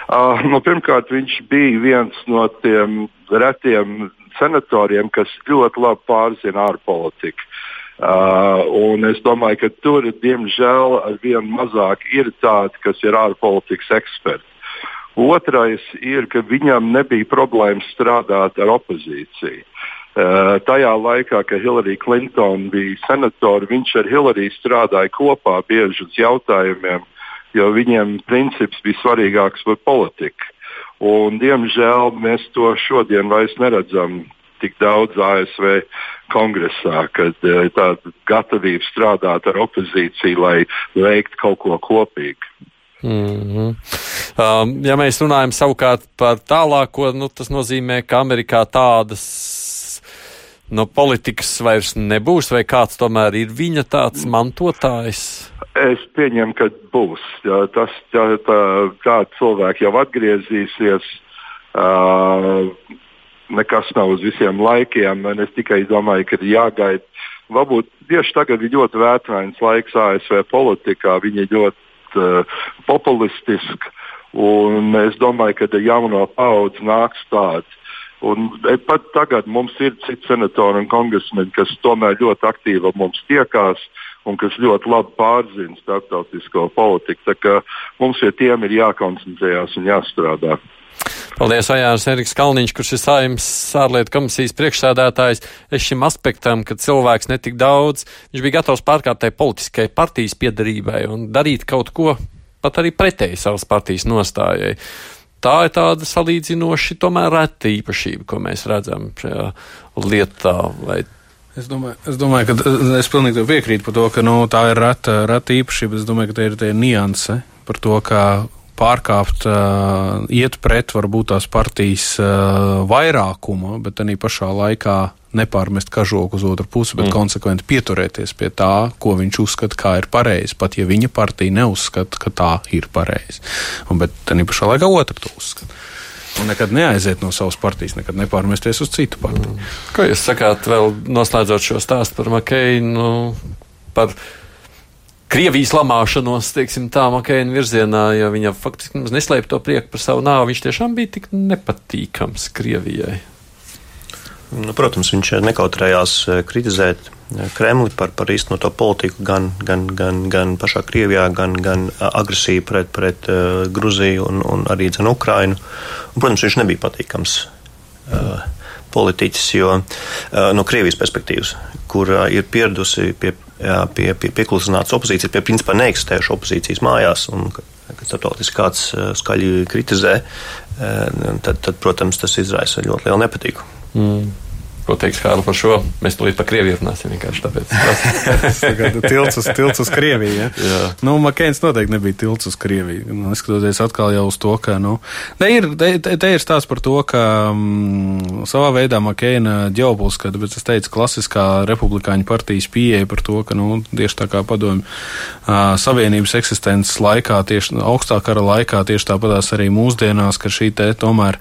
Uh, nu, pirmkārt, viņš bija viens no tiem retiem senatoriem, kas ļoti labi pārzina ārpolitiku. Uh, es domāju, ka tur, diemžēl, ar vien mazāk ir tādi, kas ir ārpolitikas eksperti. Otrais ir, ka viņam nebija problēmas strādāt ar opozīciju. Uh, tajā laikā, kad Hillary Clinton bija senatore, viņš ar Hillary strādāja kopā bieži uz jautājumiem, jo viņiem princips bija svarīgāks par politiku. Un, diemžēl mēs to šodien vairs neredzam tik daudz ASV kongresā, kad uh, tāda gatavība strādāt ar opozīciju, lai veiktu kaut ko kopīgu. Mm -hmm. um, ja mēs runājam savukārt par tālāko, nu, tas nozīmē, ka Amerikā tādas no politikas vairs nebūs, vai kāds tomēr ir viņa tāds mantotājs? Es pieņemu, ka būs. Jā, tas tā, tā, tā cilvēki jau atgriezīsies. Uh, nekas nav uz visiem laikiem. Es tikai domāju, ka ir jāgaida. Varbūt tieši tagad ir ļoti vētrains laiks ASV politikā. Viņi ļoti uh, populistiski. Un es domāju, ka jauno paudze nāks tāds. Un e, pat tagad mums ir citi senatori un kongresmeni, kas tomēr ļoti aktīvi mums tiekās un kas ļoti labi pārzina starptautisko politiku. Tā kā mums pie tiem ir jākoncentrējas un jāstrādā. Paldies, Ajāns Eriks Kalniņš, kurš ir saimnes ārlietu komisijas priekšsēdētājs. Es šim aspektam, ka cilvēks netik daudz, viņš bija gatavs pārkārtai politiskai partijas piedarībai un darīt kaut ko pat arī pretēji savas partijas nostājai tā ir tāda salīdzinoši tomēr reta īpašība, ko mēs redzam šajā lietā. Vai Es domāju, es domāju, ka es pilnīgi piekrītu par to, ka nu, tā ir reta, reta īpašība. Es domāju, ka tā ir tie nianse par to, kā pārkāpt, uh, iet pret varbūt tās partijas uh, vairākumu, bet arī pašā laikā nepārmest kažoku uz otru pusi, bet mm. konsekventi pieturēties pie tā, ko viņš uzskata, kā ir pareizi, pat ja viņa partija neuzskata, ka tā ir pareizi. Bet tā pašā laikā otra to uzskata. Un nekad neaiziet no savas partijas, nekad nepārmesties uz citu partiju. Mm. Ko jūs sakāt, vēl noslēdzot šo stāstu par Makeinu? Par Krievijas lamāšanos, teiksim, tā Makeina virzienā, jo viņa faktiski neslēpj to prieku par savu nāvi. Viņš tiešām bija tik nepatīkams Krievijai. Nu, protams, viņš nekautrējās eh, kritizēt eh, Kremli par, par īstenoto politiku gan, gan, gan, gan pašā Krievijā, gan, gan agresiju pret, pret uh, Gruziju un, un arī Ukrainu. Un, protams, viņš nebija patīkams uh, politiķis, jo no Krievijas perspektīvas, kur ir pieradusi pie, pie, pie pieklusinātas opozīcijas, pie principā neeksistējušas opozīcijas mājās, un kad starptautiski kāds skaļi kritizē, tad, tad, protams, tas izraisa ļoti lielu nepatīku. Mm. Ko teiks Kārlis par šo? Mēs tulīt par Krieviju runāsim vienkārši tāpēc. [laughs] Tas ir tilts uz, tilts uz Krieviju. Ja? Jā. Nu, Makēns noteikti nebija tilts uz Krieviju. Nu, neskatoties atkal jau uz to, ka, nu, ne ir, te, te ir stāsts par to, ka mm, savā veidā Makēna ģeopolitiskā, tāpēc es teicu, klasiskā republikāņu partijas pieeja par to, ka, nu, tieši tā kā padomju savienības eksistences laikā, tieši augstā kara laikā, tieši tāpatās arī mūsdienās, ka šī te tomēr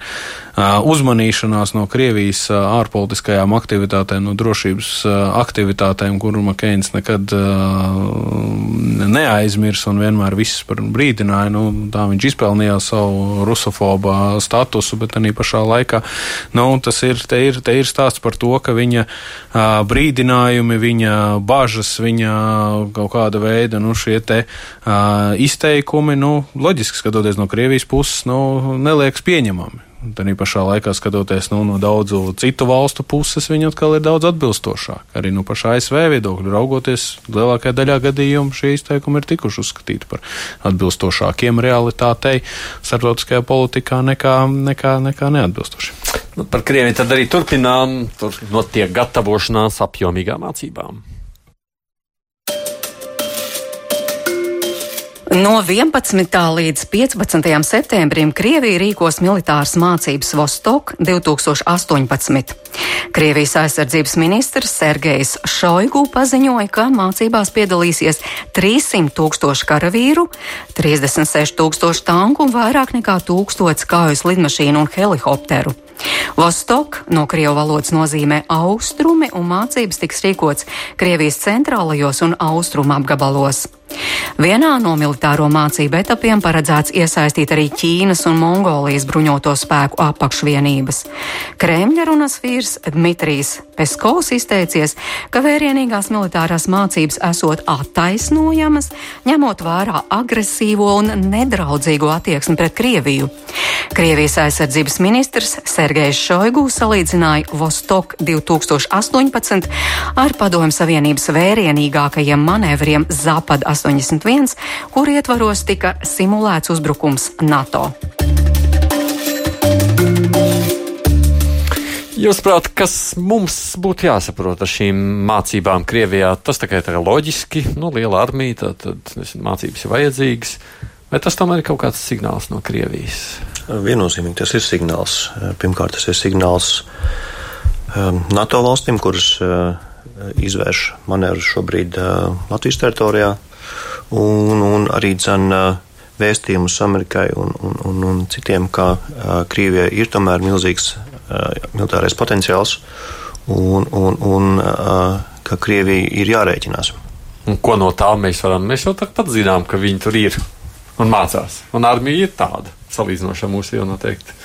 uzmanīšanās no Krievijas ārpolitiskajā politiskajām aktivitātēm, no drošības aktivitātēm, kuru Makeins nekad neaizmirs un vienmēr viss par brīdināja. Nu, tā viņš izpelnījās savu rusofobā statusu, bet arī pašā laikā nu, tas ir, te ir, te ir stāsts par to, ka viņa brīdinājumi, viņa bažas, viņa kaut kāda veida nu, šie te izteikumi, nu, loģiski skatoties no Krievijas puses, nu, neliekas pieņemami. Tad pašā laikā skatoties nu, no daudzu citu valstu puses, viņi atkal ir daudz atbilstošāki. Arī no paša ASV viedokļa raugoties, lielākajā daļā gadījumu šie izteikumi ir tikuši uzskatīti par atbilstošākiem realitātei starptautiskajā politikā nekā, nekā, nekā neatbilstoši. Nu, par Krieviju tad arī turpinām. Tur notiek gatavošanās apjomīgām mācībām. No 11. līdz 15. septembrim Krievija rīkos militāras mācības Vostok 2018. Krievijas aizsardzības ministrs Sergejs Šoigu paziņoja, ka mācībās piedalīsies 300 tūkstoši karavīru, 36 tūkstoši tanku un vairāk nekā tūkstots kaujas lidmašīnu un helikopteru. Vostok no krievu valodas nozīmē austrumi, un mācības tiks rīkots Krievijas centrālajos un austrumu apgabalos. Vienā no militāro mācību etapiem paredzēts iesaistīt arī Ķīnas un Mongolijas bruņoto spēku apakšvienības. Kremļa runas vīrs Dmitrijs Peskovs izteicies, ka vērienīgās militārās mācības esot attaisnojamas, ņemot vērā agresīvo un nedraudzīgo attieksmi pret Krieviju. Krievijas aizsardzības ministrs Sergejs Šoigu salīdzināja Vostok 2018 ar Padomju Savienības vērienīgākajiem manevriem Zapad 81, kur ietvaros tika simulēts uzbrukums NATO. Jūsuprāt, kas mums būtu jāsaprot ar šīm mācībām Krievijā? Tas tikai tā kā loģiski, nu, liela armija, tad, tad nezinu, mācības ir vajadzīgas, vai tas tomēr ir kaut kāds signāls no Krievijas? Viennozīmīgi tas ir signāls. Pirmkārt, tas ir signāls um, NATO valstīm, kuras uh, izvērš manevrus šobrīd Latvijas teritorijā un, un arī dzen vēstījumus Amerikai un, un, un, un citiem, ka Krievijai ir tomēr milzīgs militārais potenciāls un, un, un ka Krievija ir jārēķinās. Un ko no tā mēs varam? Mēs jau tāpat zinām, ka viņi tur ir un mācās. Un armija ir tāda, salīdzinoši ar mūsu jau noteikti.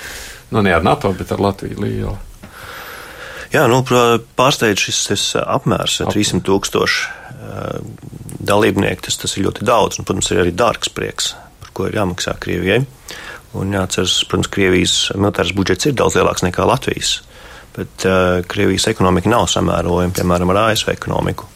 Nu, ne ar NATO, bet ar Latviju lielu. Jā, nu, pārsteidz šis apmērs - 300 tūkstoši dalībnieki, tas, tas ir ļoti daudz. Un, protams, ir arī dārgs prieks, par ko ir jāmaksā Krievijai. Un jāatceras, protams, Krievijas militārais budžets ir daudz lielāks nekā Latvijas. Bet uh, Krievijas ekonomika nav samērojama, piemēram, ar ASV ekonomiku.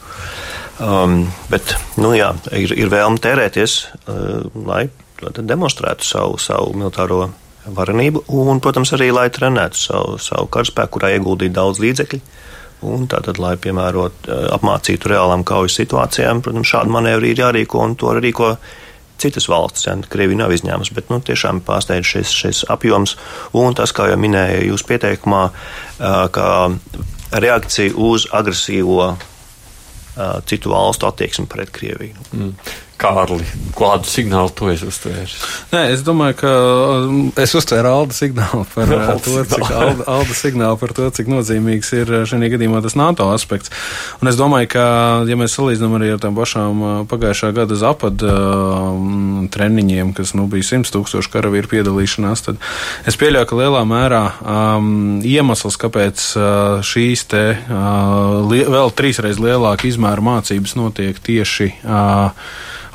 Um, bet, nu jā, ir, ir vēlme tērēties, uh, lai demonstrētu savu, savu militāro varenību un, protams, arī lai trenētu savu, savu karaspēku, kurā ieguldīt daudz līdzekļu. Un tātad, lai piemērot, eh, apmācītu reālām kaujas situācijām, protams, šādu manevru ir jārīko un to rīko citas valstis. Ja, Krievija nav izņēmums, bet nu, tiešām pārsteidz šis, šis apjoms un tas, kā jau minēja jūs pieteikumā, eh, kā reakcija uz agresīvo eh, citu valstu attieksmi pret Krieviju. Mm. Kārli, kādu signālu tu esi uztvēris? Nē, es domāju, ka um, es uztvēru Alda signālu par [laughs] uh, Alda to, cik, Alda, Alda signālu par to, cik nozīmīgs ir uh, šajā gadījumā tas NATO aspekts. Un es domāju, ka, ja mēs salīdzinām arī ar tām pašām uh, pagājušā gada zapad um, treniņiem, kas nu, bija 100 tūkstoši karavīru piedalīšanās, tad es pieļauju, ka lielā mērā um, iemesls, kāpēc uh, šīs te uh, vēl trīsreiz lielāka izmēra mācības notiek tieši uh,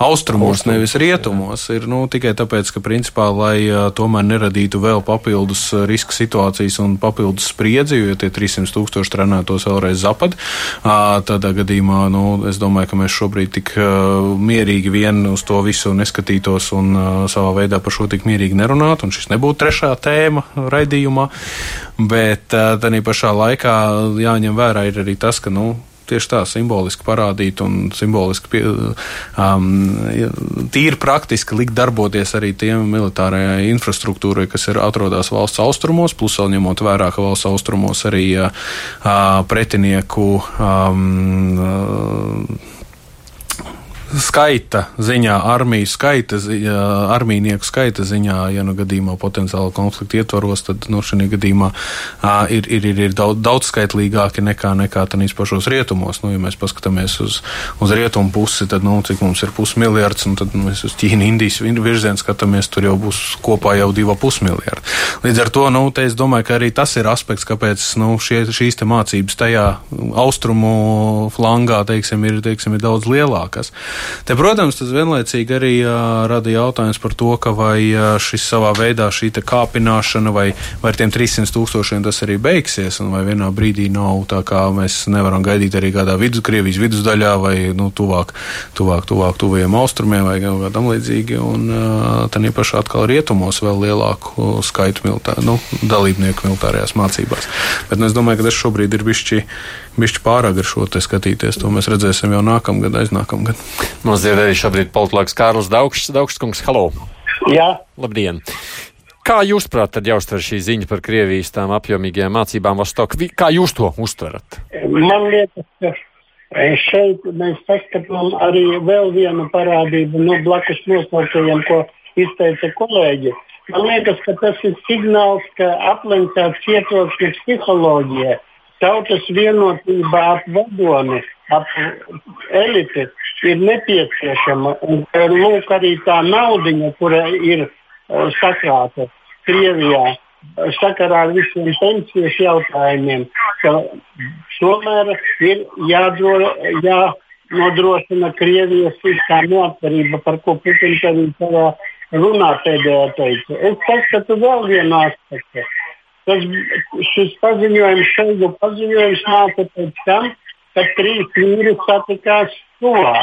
austrumos, nevis rietumos. Ir nu, tikai tāpēc, ka principā, lai tomēr neradītu vēl papildus riska situācijas un papildus spriedzi, jo tie 300 tūkstoši trenētos vēlreiz zapad, tādā gadījumā, nu, es domāju, ka mēs šobrīd tik mierīgi vien uz to visu neskatītos un savā veidā par šo tik mierīgi nerunātu, un šis nebūtu trešā tēma raidījumā, bet tā pašā laikā jāņem vērā ir arī tas, ka, nu, tieši tā simboliski parādīt un simboliski pie, um, tīri praktiski likt darboties arī tiem militārajai infrastruktūrai, kas ir atrodas valsts austrumos, plus vēl ņemot vērā, ka valsts austrumos arī uh, pretinieku um, uh, skaita ziņā, armiju skaita, ziņā, armijnieku skaita ziņā, ja nu gadījumā potenciāli konflikti ietvaros, tad nu, šajā gadījumā uh, ir, ir, ir, ir daudz, daudz skaitlīgāki nekā, nekā tādīs pašos rietumos. Nu, ja mēs paskatāmies uz, uz rietumu pusi, tad nu, cik mums ir pusmiljards, un tad nu, mēs uz Ķīnu, Indijas virzienu skatāmies, tur jau būs kopā jau divi pusmiljardi. Līdz ar to nu, es domāju, ka arī tas ir aspekts, kāpēc nu, šie, šīs mācības tajā austrumu flangā teiksim, ir, teiksim, ir daudz lielākas. Te, protams, tas vienlaicīgi arī uh, rada jautājums par to, ka vai uh, šis savā veidā šī kāpināšana vai, vai ar tiem 300 tūkstošiem tas arī beigsies, un vai vienā brīdī nav tā kā mēs nevaram gaidīt arī kādā vidus, Krievijas vidusdaļā vai nu, tuvāk, tuvāk, tuvāk tuvajiem austrumiem vai kā tam līdzīgi, un uh, tad īpaši atkal rietumos vēl lielāku skaitu militā, nu, dalībnieku militārajās mācībās. Bet nu, es domāju, ka tas šobrīd ir bišķi bišķi pārāk ar šo skatīties. To mēs redzēsim jau nākamgad, aiznākamgad. Mums ir arī šobrīd politologs Kārlis Daugšs, Daugškungs. Halo! Jā. Labdien! Kā jūs, prāt, tad jāuztver šī ziņa par Krievijas tām apjomīgajām mācībām Vostok? Kā jūs to uztverat? Man liekas, ka šeit mēs saskatām arī vēl vienu parādību no blakus nosauktajiem, ko izteica kolēģi. Man liekas, ka tas ir signāls, ka aplenkts cietoksnis psiholoģijai tautas vienotība ap vadoni, ap eliti ir nepieciešama. Un, lūk, arī tā naudiņa, kura ir uh, sakrāta Krievijā, sakarā ar visiem pensijas jautājumiem, ka tomēr ir jādro, jānodrošina Krievijas neatkarība, par ko Putins arī savā runā pēdējā teica. Es saskatu vēl vienu aspektu Tas, šis paziņojums, šādu paziņojums nāca pēc tam, kad trīs vīri satikās Tuvā.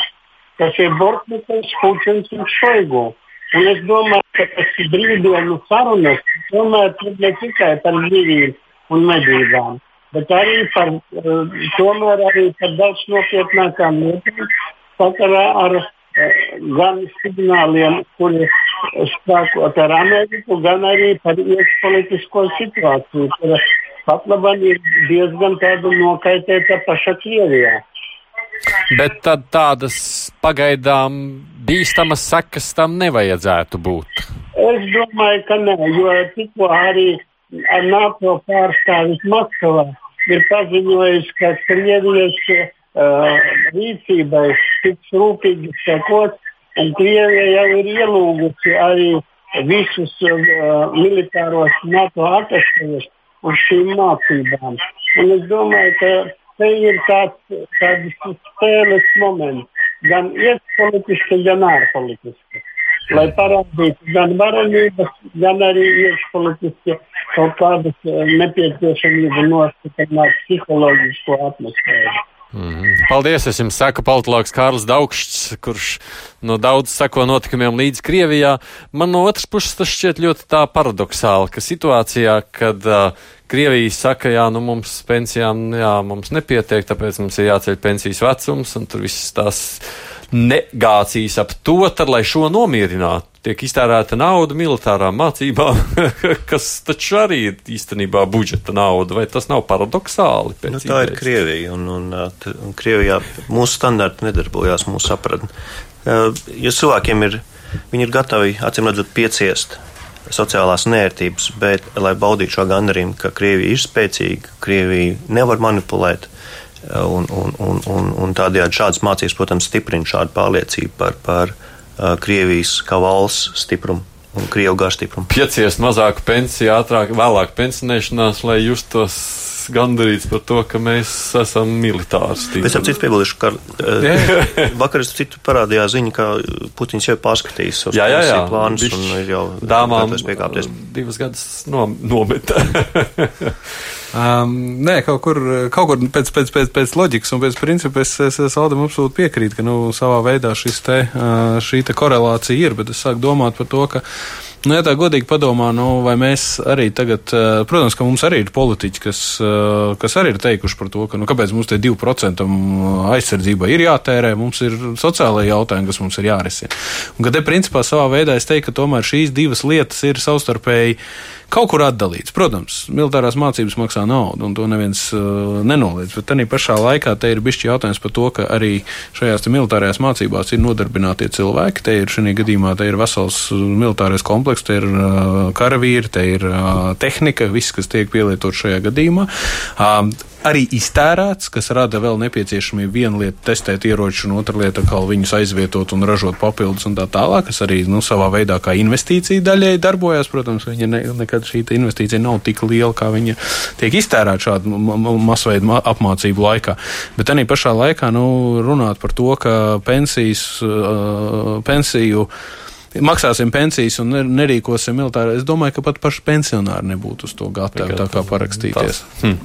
Tas ir Bortnieks, Puķins un Šoigu. Un es domāju, ka tas ir brīvdienu sarunas, tomēr ne tikai par dzīvību un medībām, bet arī par, tomēr arī par daudz nopietnākām lietām sakarā ar gan signāliem, kuri spēkot ar Ameriku, gan arī par iekšpolitisko situāciju, kura pat labāk ir diezgan nokaitēta paša Krievijā. Bet tad tādas pagaidām bīstamas sekas tam nevajadzētu būt. Es domāju, ka nē, jo tikko arī NATO pārstāvis Maskavā ir paziņojis, ka Krievijas uh, rīcībai tiks rūpīgi sekot, un Krievija jau ir ielūgusi arī visus uh, militāros NATO attīstības uz šīm mācībām. Un es domāju, ka te ir tāds, tāds spēles moments, gan iekšpolitiski, gan ārpolitiski. Lai parādītu gan varenības, gan arī iekšpolitiski kaut kādas nepieciešamību nostiprināt psiholoģisko atmosfēru. Mm. Paldies! Es jums saku, politologs Kārls Daugšs, kurš no daudz sako notikumiem līdz Krievijā. Man no otras puses tas šķiet ļoti tā paradoxāli, ka situācijā, kad uh, Krievija saka, jā, nu mums pensijām, jā, mums nepietiek, tāpēc mums ir jāceļ pensijas vecums, un tur viss tās negācijas ap to, tad, lai šo nomierinātu, tiek iztērēta nauda militārām mācībām, [laughs] kas taču arī ir īstenībā budžeta nauda. Vai tas nav paradoxāli? Nu, tā ir Krievija, un, un, un Krievijā mūsu standarti nedarbojās, mūsu sapratne. Ja cilvēkiem ir, viņi ir gatavi, acīm redzot, pieciest sociālās nērtības, bet, lai baudītu šo gandarījumu, ka Krievija ir spēcīga, Krievija nevar manipulēt, Un, un, un, un, un tādējādi šādas mācības, protams, stiprina šādu pārliecību par, par Krievijas kā valsts stiprumu un Krievu garu stiprumu. Pieciest mazāku pensiju, ātrāk, vēlāk pensionēšanās, lai justos gandarīts par to, ka mēs esam militārs. Es ap citu piebildīšu, ka uh, vakar es citu parādījā ziņu, ka Putins jau pārskatījis savus jā, jā, jā. plānus un ir jau dāmām piekāpties. Divas gadus no, nometa. [laughs] Um, nē, kaut kur, kaut kur pēc, pēc, pēc, pēc loģikas un pēc principa es, es, es Aldam absolūti piekrītu, ka nu, savā veidā te, šī te korelācija ir, bet es sāku domāt par to, ka Nu, ja tā godīgi padomā, nu, vai mēs arī tagad, uh, protams, ka mums arī ir politiķi, kas, uh, kas arī ir teikuši par to, ka, nu, kāpēc mums tie 2% aizsardzība ir jātērē, mums ir sociālai jautājumi, kas mums ir jārisina. Un, kad te principā savā veidā es teiktu, ka tomēr šīs divas lietas ir savstarpēji kaut kur atdalīts. Protams, militārās mācības maksā naudu, un to neviens uh, nenoliedz. Bet tā pašā laikā te ir bijis jautājums par to, ka arī šajās militārajās mācībās ir nodarbinātie cilvēki. Te ir šī gadījumā te ir vesels uh, militārais komplekss, te ir uh, karavīri, te ir uh, tehnika, viss, kas tiek pielietot šajā gadījumā. Uh, arī iztērēts, kas rada vēl nepieciešamību vienu lietu testēt ieroču, un otra lieta kā viņus aizvietot un ražot papildus un tā tālāk, kas arī nu, savā veidā kā investīcija daļai darbojas. Protams, viņa ne, nekad šī investīcija nav tik liela, kā viņa tiek iztērēta šādu masveidu apmācību laikā. Bet arī pašā laikā nu, runāt par to, ka pensijas, uh, pensiju maksāsim pensijas un nerīkosim militāri. Es domāju, ka pat paši pensionāri nebūtu uz to gatavi tā kā parakstīties. Hmm.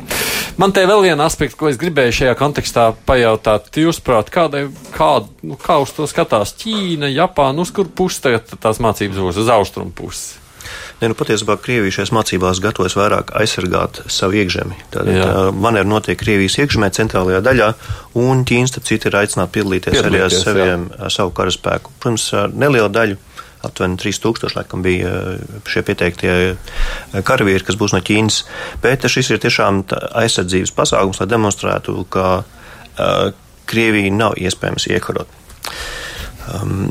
Man te vēl viena aspekta, ko es gribēju šajā kontekstā pajautāt. Jūsuprāt, kādai, kā, nu, kā uz to skatās Ķīna, Japāna, uz kur pusi tagad tās mācības būs, uz austrumu pusi? Ne, nu, patiesībā Krievija šajās mācībās gatavojas vairāk aizsargāt savu iekšzemi. Tad manevri notiek Krievijas iekšzemē, centrālajā daļā, un Ķīnas citi ir aicināti piedalīties, piedalīties arī ar saviem, jā. savu karaspēku. Protams, neliela daļa aptuveni 3000 laikam bija eh, šie pieteiktie eh, karavīri, kas būs no Ķīnas. Bet šis ir tiešām aizsardzības pasākums, lai demonstrētu, ka uh, Krievija nav iespējams iekarot. Um,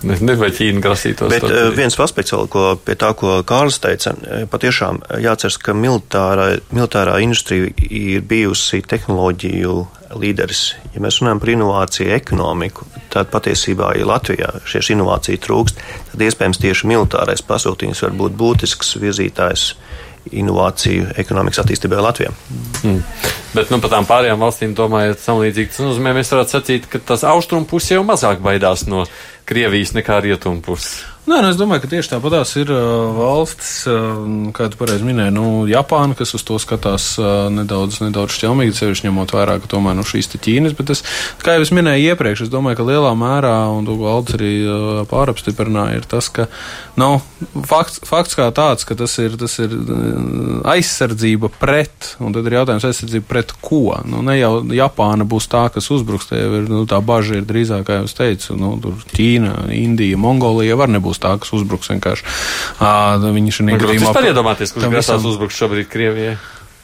Nezinu, vai Ķīna grasītos. Bet uh, viens aspekts vēl, ko pie tā, ko Kārlis teica, patiešām jāceras, ka militārā, militārā industrija ir bijusi tehnoloģiju līderis. Ja mēs runājam par inovāciju ekonomiku, tad patiesībā, ja Latvijā šīs inovācijas trūkst, tad iespējams tieši militārais pasūtījums var būt būtisks virzītājs inovāciju ekonomikas attīstībai Latvijā. Mm. Bet nu, par tām pārējām valstīm domājot, samlīdzīgi tas nozīmē, mēs varētu sacīt, ka tas austrumu pusi jau mazāk baidās no Krievijas nekā rietumu puses. Nē, nu, es domāju, ka tieši tāpatās ir uh, valsts, uh, kā tu pareizi minēji, nu, Japāna, kas uz to skatās uh, nedaudz, nedaudz šķelmīgi, sevišķi ņemot vērā, ka tomēr nu, šīs Ķīnas, bet es, kā jau es minēju iepriekš, es domāju, ka lielā mērā, un to Aldis arī uh, pārapstiprināja, ir tas, ka, nu, fakts, fakts kā tāds, ka tas ir, tas ir aizsardzība pret, un tad ir jautājums aizsardzība pret ko? Nu, ne jau Japāna būs tā, kas uzbruks, tie ir, nu, tā bažas ir drīzāk, kā jau es teicu, nu, Ķīna, Indija, Mongolija var nebūt nebūs tā, kas uzbruks vienkārši. Uh, viņi šajā gadījumā. Jūs iedomāties, kurš grasās uzbrukt šobrīd Krievijai?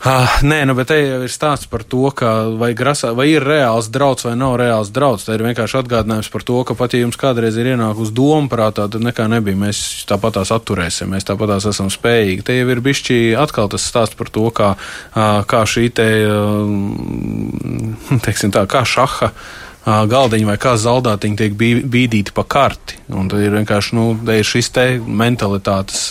Uh, nē, nu, bet te jau ir stāsts par to, ka vai, grasā, vai ir reāls draudz vai nav reāls draudz. Tā ir vienkārši atgādinājums par to, ka pat ja jums kādreiz ir ienākusi doma prātā, tad nekā nebija. Mēs tāpat tās atturēsim, mēs tāpat tās esam spējīgi. Te jau ir bišķi atkal tas stāsts par to, kā, kā šī te, [laughs] teiksim tā, kā šaha galdiņi vai kā zaldātiņi tiek bīdīti pa karti. Un tad ir vienkārši nu, ir šis te mentalitātes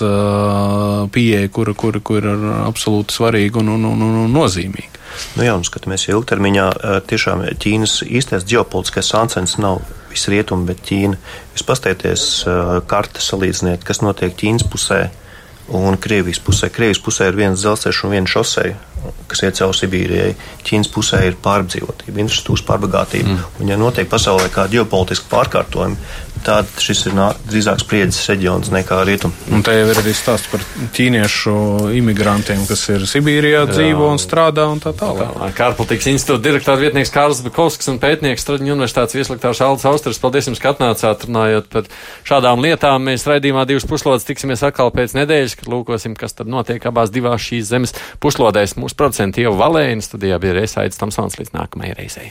pieeja, kura, kura, kura ir absolūti svarīga un, un, un, un nozīmīga. Nu jā, un skatāmies ilgtermiņā, tiešām Ķīnas īstais ģeopolitiskais sāncens nav visi rietumi, bet Ķīna. Jūs pastieties kartes salīdziniet, kas notiek Ķīnas pusē un Krievijas pusē. Krievijas pusē ir viens dzelzceļš un viena šoseja kas iet cauri Sibīrijai. Ķīnas pusē ir pārdzīvotība, infrastruktūras pārbagātība. Mm. Un, ja notiek pasaulē kādi ģeopolitiski pārkārtojumi, tad šis ir drīzāk spriedzes reģions nekā rietums. Un te jau ir arī stāsts par ķīniešu imigrantiem, kas ir Sibīrijā dzīvo un strādā un tā tālāk. Kārpolitikas institūta direktora vietnieks Kārls Bekovskis un pētnieks Straģiņu universitātes vieslektārs Aldis Austers. Paldies jums, ka atnācāt runājot par šādām lietām. Mēs raidījumā divas puslodes tiksimies atkal pēc nedēļas, kad lūkosim, kas tad notiek abās divās šīs zemes puslodēs. Mūsu producenti jau Valēna studijā bija Reisaids Tamsons līdz nākamajai reizei.